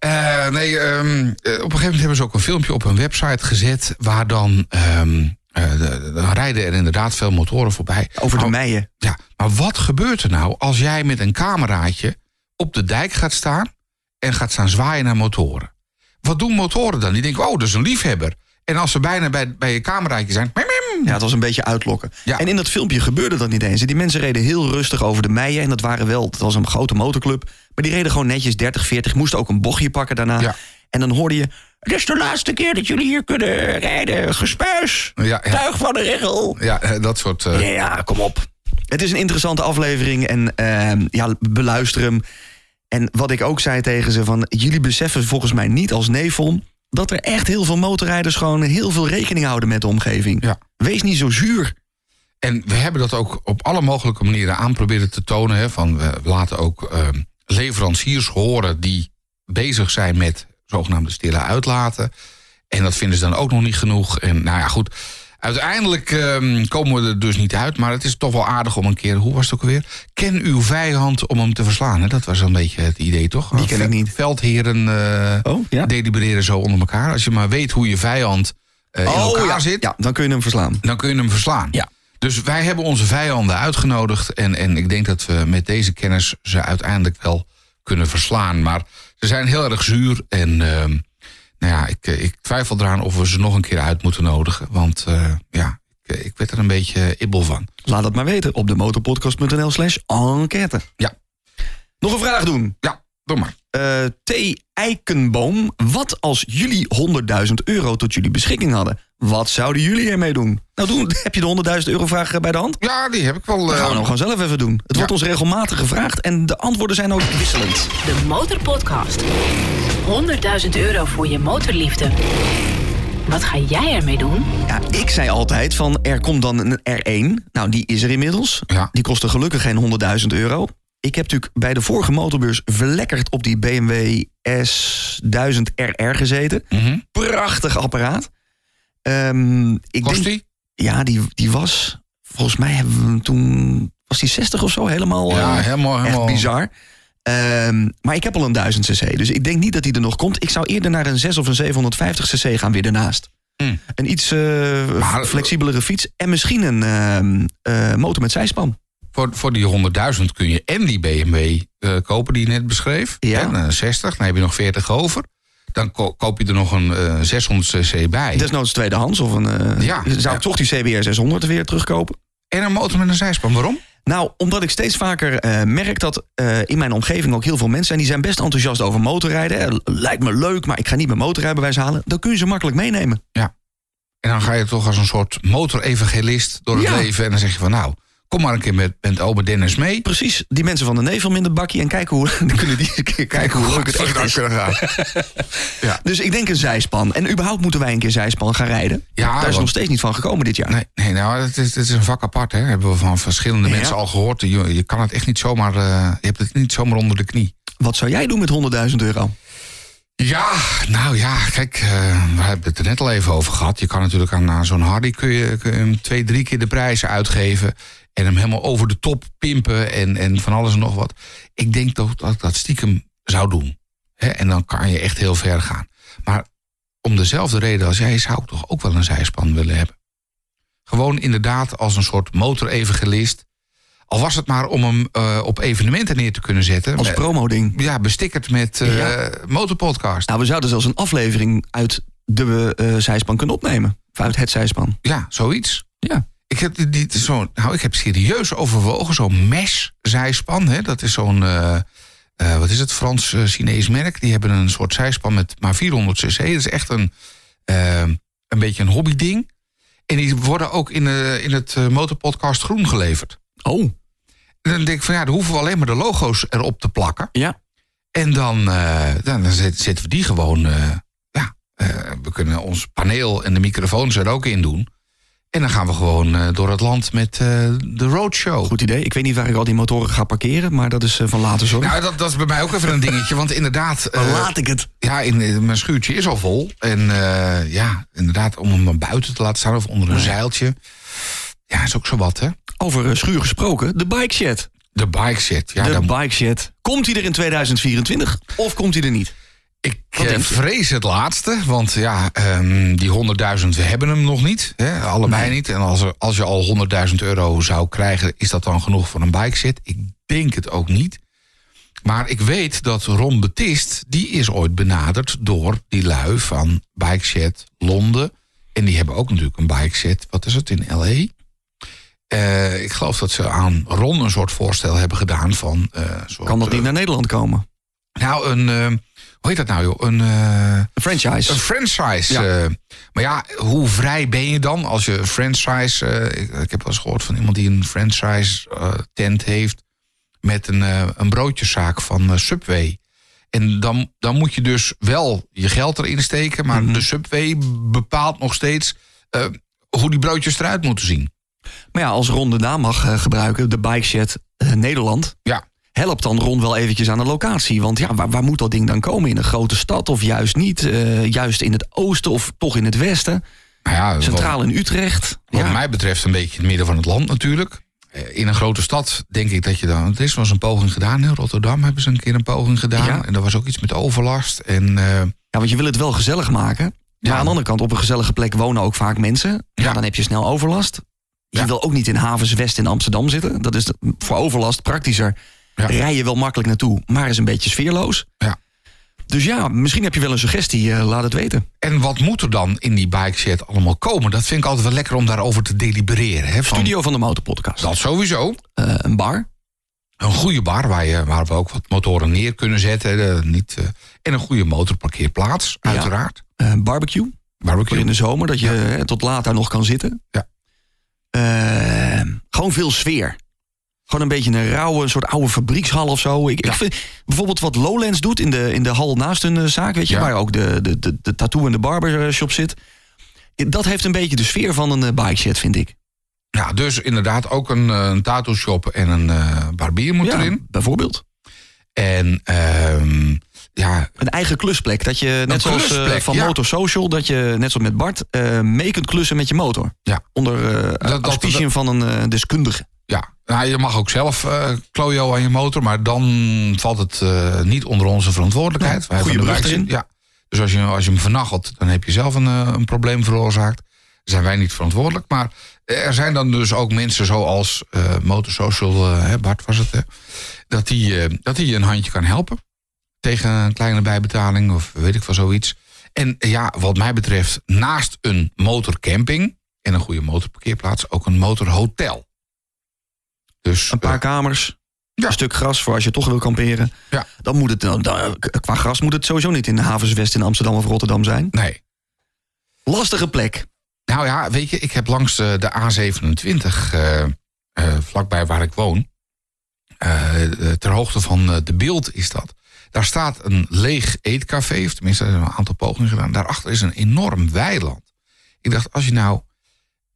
Eh, nee, ehm, eh, op een gegeven moment hebben ze ook een filmpje op hun website gezet... waar dan, ehm, eh, de- dan rijden er inderdaad veel motoren voorbij. Over de meien. Ja, maar wat gebeurt er nou als jij met een cameraatje op de dijk gaat staan... en gaat staan zwaaien naar motoren? Wat doen motoren dan? Die denken, oh, dat is een liefhebber. En als ze bijna bij, bij je cameraatje zijn... mim, mim. Ja, het was een beetje uitlokken. Ja. En in dat filmpje gebeurde dat niet eens. Die mensen reden heel rustig over de meien. En dat waren wel, het was een grote motorclub. Maar die reden gewoon netjes 30, 40. Moesten ook een bochtje pakken daarna. Ja. En dan hoorde je... Het is de laatste keer dat jullie hier kunnen rijden. Gespuis. Ja. Tuig van de regel. Ja, eh, dat soort... eh, Ja, kom op. Het is een interessante aflevering en ehm, ja, beluister hem. En wat ik ook zei tegen ze, van jullie beseffen volgens mij niet als Nevon... dat er echt heel veel motorrijders gewoon heel veel rekening houden met de omgeving. Ja. Wees niet zo zuur. En we hebben dat ook op alle mogelijke manieren aan proberen te tonen. Hè, van we laten ook ehm, leveranciers horen die bezig zijn met zogenaamde stille uitlaten. En dat vinden ze dan ook nog niet genoeg. En nou ja, goed. Uiteindelijk ehm, komen we er dus niet uit. Maar het is toch wel aardig om een keer, hoe was het ook alweer? Ken uw vijand om hem te verslaan. Hè? Dat was een beetje het idee, toch? Die ken ik niet. Veldheren eh Oh, ja? delibereren zo onder elkaar. Als je maar weet hoe je vijand eh, in elkaar ja. zit Ja, dan kun je hem verslaan. dan kun je hem verslaan. Ja. Dus wij hebben onze vijanden uitgenodigd. En, en ik denk dat we met deze kennis ze uiteindelijk wel kunnen verslaan. Maar ze zijn heel erg zuur. En ehm, nou ja, ik, ik twijfel eraan of we ze nog een keer uit moeten nodigen. Want eh, ja, ik, ik werd er een beetje ibbel van. Laat het maar weten op de motorpodcast.nl slash enquête. Ja. Nog een vraag doen. Ja, doe maar. Eh, T. Eikenboom, wat als jullie 100.000 euro tot jullie beschikking hadden? Wat zouden jullie ermee doen? Nou, doen, heb je de 100.000 euro vraag eh, bij de hand? Ja, die heb ik wel. Dat gaan we eh, nou gewoon zelf even doen. Het wordt ons regelmatig gevraagd en de antwoorden zijn ook wisselend. De Motorpodcast. 100.000 euro voor je motorliefde. Wat ga jij ermee doen? Ja, ik zei altijd van er komt dan een R1. Nou, die is er inmiddels. Ja. Die kostte gelukkig geen 100.000 euro. Ik heb natuurlijk bij de vorige motorbeurs verlekkerd op die BMW S1000 RR gezeten. mhm. Prachtig apparaat. Ehm, ik Kost denk, die? Ja, die, die was... Volgens mij hebben we hem toen... Was die 60 of zo? Helemaal, Ja, eh, helemaal- echt helemaal- bizar. Ehm, maar ik heb al een 1000 cc. Dus ik denk niet dat die er nog komt. Ik zou eerder naar een 6 of een 750 cc gaan weer daarnaast. Hmm. Een iets Maar- flexibelere fiets. En misschien een ehm, eh, motor met zijspan. Voor, voor die 100.000 kun je en die BMW eh, kopen die je net beschreef. Ja. En een 60, dan heb je nog 40 over. Dan ko- koop je er nog een eh, 600 cc bij. Desnoods tweedehands. Of een, Ja. Zou ik toch die CBR 600 weer terugkopen? En een motor met een zijspan. Waarom? Nou, omdat ik steeds vaker eh, merk dat eh, in mijn omgeving ook heel veel mensen zijn... die zijn best enthousiast over motorrijden. Lijkt me leuk, maar ik ga niet mijn motorrijbewijs halen. Dan kun je ze makkelijk meenemen. En dan ga je toch als een soort motorevangelist door het Ja. leven. En dan zeg je van nou, kom maar een keer met, met Dennis mee. Precies, die mensen van de nevel in de bakje... en kijken hoe, dan kunnen die eens een keer kijken hoe leuk het echt is. kunnen gaan. ja. Dus ik denk een zijspan. En überhaupt moeten wij een keer zijspan gaan rijden. Ja, Daar is want- nog steeds niet van gekomen dit jaar. Nee, nee nou, het is, het is een vak apart. Hè. Hebben we van verschillende Ja. mensen al gehoord. Je, je kan het echt niet zomaar, eh, je hebt het niet zomaar onder de knie. Wat zou jij doen met 100.000 euro? Ja, nou ja, kijk, eh, we hebben het er net al even over gehad. Je kan natuurlijk aan, aan zo'n Hardy kun je, kun je twee, drie keer de prijzen uitgeven. En hem helemaal over de top pimpen en, en van alles en nog wat. Ik denk toch dat ik dat stiekem zou doen. En dan kan je echt heel ver gaan. Maar om dezelfde reden als jij zou ik toch ook wel een zijspan willen hebben. Gewoon inderdaad als een soort motorevangelist. Al was het maar om hem eh, op evenementen neer te kunnen zetten. Als Met- promo-ding. ja, bestickerd met eh Ja. motorpodcast. Nou, we zouden zelfs een aflevering uit de eh, zijspan kunnen opnemen. Of uit het zijspan. Ja, zoiets. Ja. Ik heb, die, die- zo, nou, ik heb serieus overwogen, zo'n mesh-zijspan. Hè? Dat is zo'n, eh, eh, wat is het, Frans-Chinees merk. Die hebben een soort zijspan met maar 400 cc. Dat is echt een, eh, een beetje een hobbyding. En die worden ook in, eh, in het eh, motorpodcast groen geleverd. Oh, En dan denk ik van ja, dan hoeven we alleen maar de logo's erop te plakken. ja. En dan, eh, dan, dan zet- zetten we die gewoon. eh, ja, eh, we kunnen ons paneel en de microfoons er ook in doen. En dan gaan we gewoon eh, door het land met eh, de roadshow. Goed idee. Ik weet niet waar ik al die motoren ga parkeren, maar dat is eh, van later zorg. Nou, dat, dat is bij mij ook even een dingetje. Want inderdaad, laat ik het. ja, in, in- mijn schuurtje is al vol. En ja, inderdaad, om hem buiten te laten staan of onder een zeiltje. Ja, is ook zo wat, hè? Over schuur gesproken, de bike shed. De bike set. Ja, de dan, bike shed. Komt hij er in 2024 of komt hij er niet? Ik eh, vrees het laatste, want ja, ehm, die 100.000, we hebben hem nog niet. Hè, allebei Nee. niet. En als, er, als je al 100.000 euro zou krijgen, is dat dan genoeg voor een bike set? Ik denk het ook niet. Maar ik weet dat Ron Betist, die is ooit benaderd door die lui van Bike Set Londen. En die hebben ook natuurlijk een bike set, wat is het, in L.A.? Eh, ik geloof dat ze aan Ron een soort voorstel hebben gedaan van... eh, soort, Kan dat niet naar Nederland komen? nou, een... hoe heet dat nou, joh? Een... eh, Een franchise. een franchise. Ja. eh, maar ja, hoe vrij ben je dan als je een franchise... eh, ik, ik heb wel eens gehoord van iemand die een franchise tent heeft... met een, een broodjeszaak van Subway. En dan, dan moet je dus wel je geld erin steken... maar Mhm. de Subway bepaalt nog steeds... hoe die broodjes eruit moeten zien. Maar ja, als Ron de naam mag gebruiken, de bike shed Nederland... Ja, helpt dan Ron wel eventjes aan de locatie. Want ja, waar, waar moet dat ding dan komen? In een grote stad of juist niet? Eh, juist in het oosten of toch in het westen? nou ja, wat- Centraal in Utrecht? Wat Ja. mij betreft een beetje in het midden van het land natuurlijk. Eh, In een grote stad denk ik dat je dan... Er is wel eens een poging gedaan. In Rotterdam hebben ze een keer een poging gedaan. Ja. En er was ook iets met overlast. En eh, Ja, want je wil het wel gezellig maken. Ja. Maar aan de andere kant, op een gezellige plek wonen ook vaak mensen. Ja, dan heb je snel overlast. Je wil ook niet in havens West in Amsterdam zitten. Dat is voor overlast praktischer. Ja. Rij je wel makkelijk naartoe, maar is een beetje sfeerloos. Ja. Dus ja, misschien heb je wel een suggestie. eh, laat het weten. En wat moet er dan in die bike shed allemaal komen? Dat vind ik altijd wel lekker om daarover te delibereren. Hè? Van, Studio van de Motorpodcast. Dat sowieso. Eh, een bar. Een goede bar waar, je, waar we ook wat motoren neer kunnen zetten. eh, niet, en een goede motorparkeerplaats, Ja. uiteraard. eh, barbecue. Barbecue. In de zomer, dat je tot laat daar nog kan zitten. Ja. Gewoon veel sfeer. Gewoon een beetje een rauwe, soort oude fabriekshal of zo. Ik, Ja. ik vind bijvoorbeeld wat Lowlands doet in de, in de hal naast hun eh, zaak, weet je, Ja. waar ook de, de, de, de tattoo en de barbershop zit. Dat heeft een beetje de sfeer van een eh, bike shed, vind ik. Ja, dus inderdaad ook een, eh, een tattoo shop en een eh, barbier moet Ja, erin. bijvoorbeeld. En ehm, ja, Een eigen klusplek. Dat je, net zoals eh, van ja. Motor Social, dat je, net zoals met Bart, eh, mee kunt klussen met je motor. Ja. Onder eh dat- van een eh, deskundige. Ja. Nou, je mag ook zelf eh klojo aan je motor, maar dan valt het eh, niet onder onze verantwoordelijkheid. Wij de brug wijk- erin. Ja. Dus als je, als je hem vernachelt, dan heb je zelf een, eh, een probleem veroorzaakt. Daar zijn wij niet verantwoordelijk. Maar er zijn dan dus ook mensen zoals eh Motorsocial, hè, Bart was het, hè, dat die, dat die je een handje kan helpen. Tegen een kleine bijbetaling of weet ik wel zoiets. En ja, wat mij betreft, naast een motorcamping en een goede motorparkeerplaats, ook een motorhotel. Dus Een paar eh, kamers. Ja. Een stuk gras voor als je toch wil kamperen. Ja. Dan moet het, dan- qua gras moet het sowieso niet in de havens West in Amsterdam of Rotterdam zijn. nee. Lastige plek. Nou ja, weet je, ik heb langs eh, de A27, eh, vlakbij waar ik woon, ter hoogte van de beeld is dat. Daar staat een leeg eetcafé, of tenminste, er zijn een aantal pogingen gedaan. Daarachter is een enorm weiland. Ik dacht, als je nou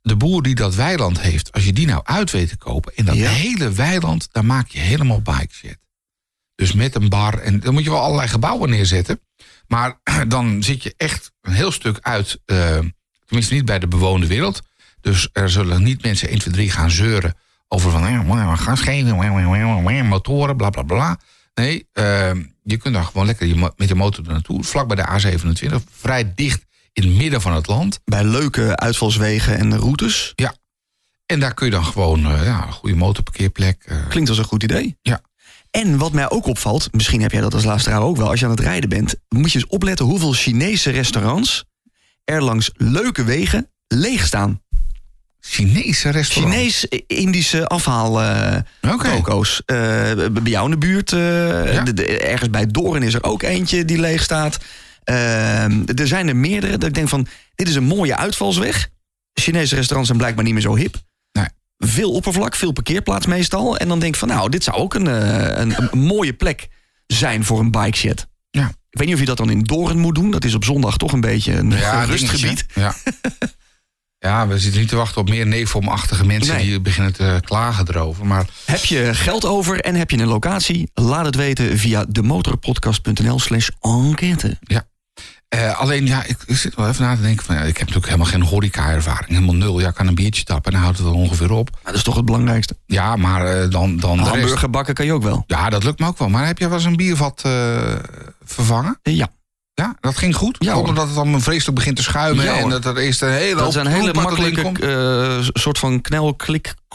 de boer die dat weiland heeft, als je die nou uit weet te kopen, en dat Ja. hele weiland, daar maak je helemaal bike shit. Dus met een bar, en dan moet je wel allerlei gebouwen neerzetten. Maar dan zit je echt een heel stuk uit, eh, tenminste niet bij de bewoonde wereld. Dus er zullen niet mensen 1, 2, 3 gaan zeuren over van eh, gas geven, motoren, bla bla bla. Nee, eh, je kunt daar gewoon lekker met je motor er naartoe. Vlak bij de A27, vrij dicht in het midden van het land. Bij leuke uitvalswegen en routes. En daar kun je dan gewoon eh, ja, een goede motorparkeerplek. eh, Klinkt als een goed idee. Ja. En wat mij ook opvalt, misschien heb jij dat als luisteraar ook wel, als je aan het rijden bent, moet je eens opletten hoeveel Chinese restaurants er langs leuke wegen leeg staan. Chinese restaurant. Chinees-Indische afhaal eh toko's. Eh, bij jou in de buurt, Ja. de- de- ergens bij Doorn is er ook eentje die leeg staat. Eh, er zijn er meerdere dat ik denk van, dit is een mooie uitvalsweg. Chinese restaurants zijn blijkbaar niet meer zo hip. Nee. Veel oppervlak, veel parkeerplaats meestal. En dan denk ik van, nou, dit zou ook een, eh, een, een mooie plek zijn voor een bike shed. Ja. Ik weet niet of je dat dan in Doorn moet doen. Dat is op zondag toch een beetje een Ja, rustgebied. Ja. ja, we zitten niet te wachten op meer neefomachtige mensen Nee. die beginnen te klagen erover. Maar Heb je geld over en heb je een locatie? Laat het weten via demotorpodcast.nl slash enquête. Eh, alleen, ja, ik, ik zit wel even na te denken. Van, ja, ik heb natuurlijk helemaal geen horeca-ervaring. Helemaal nul. Ja, ik kan een biertje tappen en dan houdt het wel ongeveer op. Nou, dat is toch het belangrijkste. Ja, maar eh, dan, dan de rest. Hamburger bakken kan je ook wel. Ja, dat lukt me ook wel. Maar heb je wel eens een biervat eh, vervangen? Ja, Ja, dat ging goed. Ja. Omdat het allemaal vreselijk begint te schuimen. Ja, en dat er eerst een hele dat zijn hoop hele makkelijke soort van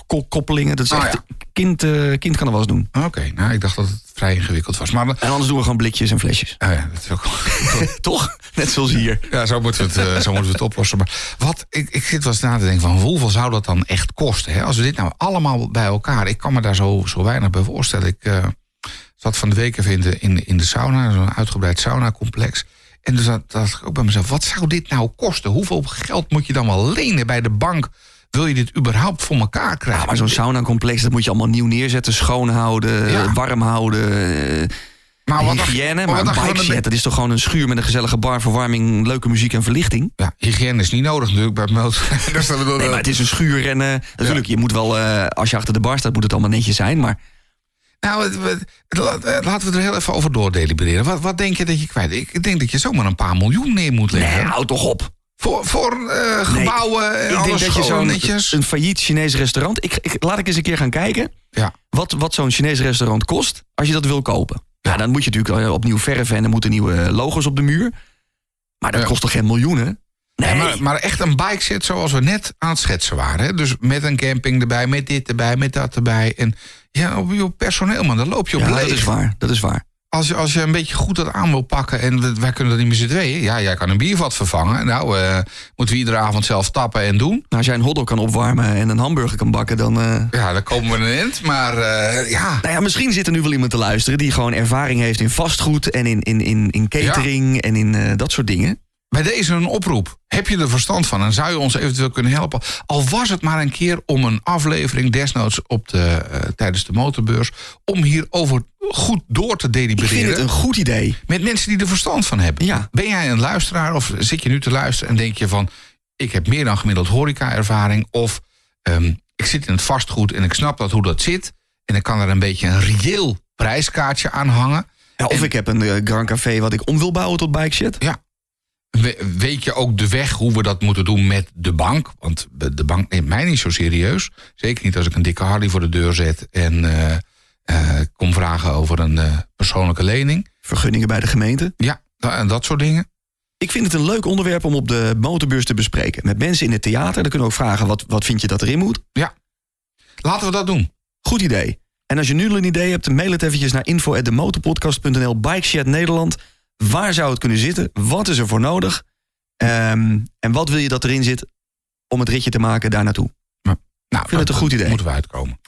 knelklik-koppelingen. Dat is Ah, echt, ja. kind, eh, kind kan er wel eens doen. Oké, nou, ik dacht dat het vrij ingewikkeld was. Maar En anders doen we gewoon blikjes en flesjes. ah ja, dat is ook Toch? Net zoals hier. Ja, zo moeten we het, eh, zo moeten we het oplossen. Maar wat, ik, ik zit wel eens na te denken van hoeveel zou dat dan echt kosten? Hè? Als we dit nou allemaal bij elkaar, ik kan me daar zo, zo weinig bij voorstellen. Ik eh, zat van de week even in de, in, de sauna, zo'n uitgebreid saunacomplex. En dus dat dacht ik ook bij mezelf, wat zou dit nou kosten? Hoeveel geld moet je dan wel lenen bij de bank? Wil je dit überhaupt voor elkaar krijgen? Ja, maar zo'n saunacomplex, dat moet je allemaal nieuw neerzetten. Schoon houden, Ja. warm houden. eh, maar wat hygiëne. maar wat een dat is toch gewoon een schuur met een gezellige bar, verwarming, leuke muziek en verlichting? Ja, hygiëne is niet nodig natuurlijk bij bedoel- Nee, maar het is een schuur en eh, natuurlijk, je moet wel, eh, als je achter de bar staat, moet het allemaal netjes zijn. Maar Nou, het- het- la- eh, laten we er heel even over doordelibereren. Wat, wat denk je dat je kwijt? Ik denk dat je zomaar een paar miljoen neer moet nee, leggen. hou toch op. Voor, voor eh, gebouwen en ik denk dat je zo'n netjes. een failliet Chinees restaurant. Ik, ik, laat ik eens een keer gaan kijken Ja. wat, wat zo'n Chinees restaurant kost als je dat wil kopen. Ja, dan moet je natuurlijk eh, opnieuw verven en er moeten nieuwe logos op de muur. Maar dat Ja. kost toch geen miljoenen? Ja, maar, maar echt een bike set zoals we net aan het schetsen waren. Hè? Dus met een camping erbij, met dit erbij, met dat erbij. En ja, op je personeel, man, dan loop je op Ja, leeg. dat is waar. Dat is waar. Als je, als je een beetje goed dat aan wil pakken en wij kunnen dat niet meer z'n tweeën. Ja, jij kan een biervat vervangen. Nou, eh, moeten we iedere avond zelf tappen en doen. Nou, als jij een hotdog kan opwarmen en een hamburger kan bakken, dan... eh, Ja, dan komen we een eind. Maar eh, ja, Nou ja, misschien zit er nu wel iemand te luisteren die gewoon ervaring heeft in vastgoed en in, in, in, in catering en in dat soort dingen. Bij deze een oproep. Heb je er verstand van en zou je ons eventueel kunnen helpen? Al was het maar een keer om een aflevering desnoods op de, eh, tijdens de motorbeurs... om hierover goed door te Ik vind delibereren. het een goed idee. Met mensen die er verstand van hebben. Ja. Ben jij een luisteraar of zit je nu te luisteren en denk je van... ik heb meer dan gemiddeld horeca-ervaring... of ehm, ik zit in het vastgoed en ik snap dat hoe dat zit... en ik kan er een beetje een reëel prijskaartje aan hangen... Ja, of ik heb een eh, Grand Café wat ik om wil bouwen tot bike shit. Ja. We- weet je ook de weg hoe we dat moeten doen met de bank? Want de bank neemt mij niet zo serieus. Zeker niet als ik een dikke Harley voor de deur zet... en eh, eh, kom vragen over een eh, persoonlijke lening. Vergunningen bij de gemeente. Ja, en dat soort dingen. Ik vind het een leuk onderwerp om op de motorbeurs te bespreken. Met mensen in het theater. Dan kunnen we ook vragen, wat, wat vind je dat erin moet? Laten we dat doen. Goed idee. En als je nu een idee hebt, mail het eventjes naar info.demotorpodcast.nl. Bikeshed Nederland. Waar zou het kunnen zitten? Wat is er voor nodig? Ehm, en wat wil je dat erin zit om het ritje te maken daar naartoe? Nou, vind het een goed idee. Moeten we uitkomen.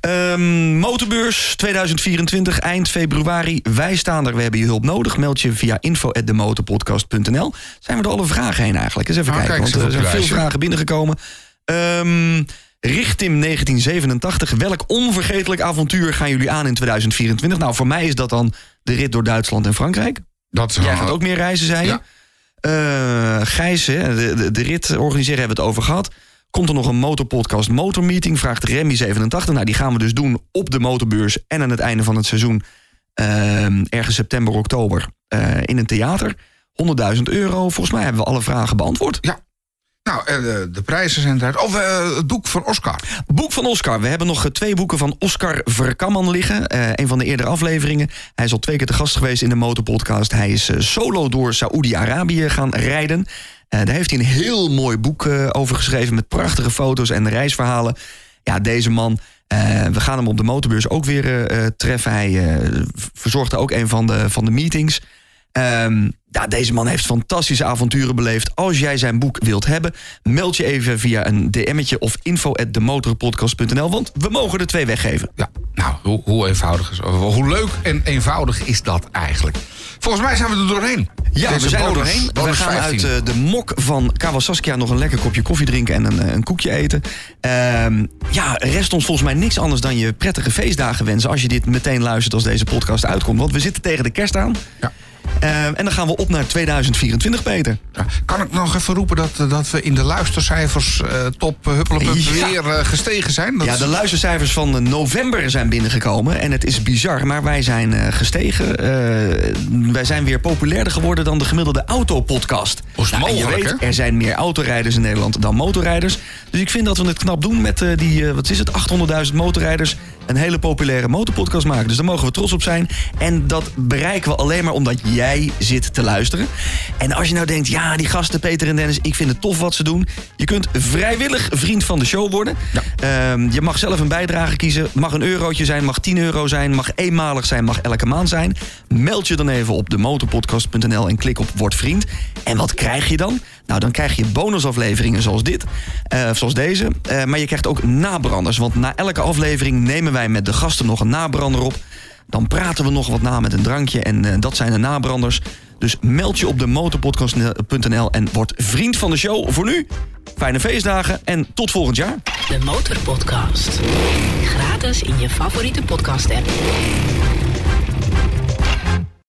Ehm, motorbeurs 2024, eind februari. Wij staan er, we hebben je hulp nodig. Meld je via info.demotorpodcast.nl. Zijn we door alle vragen heen eigenlijk? Eens even Ah, kijken, kijk, want er zijn veel vragen binnengekomen. Ehm Richtim 1987. Welk onvergetelijk avontuur gaan jullie aan in 2024? Nou, voor mij is dat dan de rit door Duitsland en Frankrijk. Dat Jij gaat ook meer reizen, zei je? Ja. Eh, Gijs, hè, de, de, de rit organiseren hebben we het over gehad. Komt er nog een motorpodcast motormeeting? Vraagt Remy87. Nou, die gaan we dus doen op de motorbeurs en aan het einde van het seizoen. ehm, ergens september, oktober. eh, in een theater. 100.000 euro. Volgens mij hebben we alle vragen beantwoord. Nou, eh, de, prijzen zijn eruit. Of eh, het boek van Oscar. Boek van Oscar. We hebben nog eh, twee boeken van Oscar Verkamman liggen. Eh, een van de eerdere afleveringen. Hij is al twee keer te gast geweest in de Motorpodcast. Hij is solo door Saoedi-Arabië gaan rijden. Daar heeft hij een heel mooi boek over geschreven... met prachtige foto's en reisverhalen. Ja, deze man... we gaan hem op de motorbeurs ook weer treffen. Hij verzorgde ook een van de, van de meetings. Ehm, ja, deze man heeft fantastische avonturen beleefd. Als jij zijn boek wilt hebben, meld je even via een DM'tje of info@demotorpodcast.nl, want we mogen er twee weggeven. Ja, nou, hoe, hoe eenvoudig is Hoe leuk en eenvoudig is dat eigenlijk? Volgens mij zijn we er doorheen. Ja, Deze we zijn er bonus- doorheen. We gaan 15. uit eh, de mok van Kawasaskia nog een lekker kopje koffie drinken en een, eh, een koekje eten. Ehm, ja, rest ons volgens mij niks anders dan je prettige feestdagen wensen als je dit meteen luistert als deze podcast uitkomt. Want we zitten tegen de kerst aan. Ja. Ehm, en dan gaan we op naar 2024, Peter. Ja, kan ik nog even roepen dat, eh, dat we in de luistercijfers eh, top uh, Huppelepup Ja. weer eh, gestegen zijn? Dat Ja, de luistercijfers van eh, november zijn binnengekomen. En het is bizar, maar wij zijn eh, gestegen. Eh, wij zijn weer populairder geworden dan de gemiddelde autopodcast. Hoe is Nou, en je mogelijk, weet, hè? er zijn meer autorijders in Nederland dan motorrijders. Dus ik vind dat we het knap doen met eh, die, eh, wat is het, 800.000 motorrijders. Een hele populaire motorpodcast maken. Dus daar mogen we trots op zijn. En dat bereiken we alleen maar omdat jij zit te luisteren. En als je nou denkt, ja, die gasten Peter en Dennis, ik vind het tof wat ze doen. Je kunt vrijwillig vriend van de show worden. Ehm, je mag zelf een bijdrage kiezen. Mag een eurotje zijn, mag 10 euro zijn, mag eenmalig zijn, mag elke maand zijn. Meld je dan even op demotorpodcast.nl en klik op Word Vriend. En wat krijg je dan? Nou, dan krijg je bonusafleveringen zoals dit, eh, zoals deze. Eh, maar je krijgt ook nabranders. Want na elke aflevering nemen wij met de gasten nog een nabrander op. Dan praten we nog wat na met een drankje en eh, dat zijn de nabranders. Dus meld je op de motorpodcast.nl en word vriend van de show. Voor nu, fijne feestdagen en tot volgend jaar. De Motorpodcast. Gratis in je favoriete podcast app.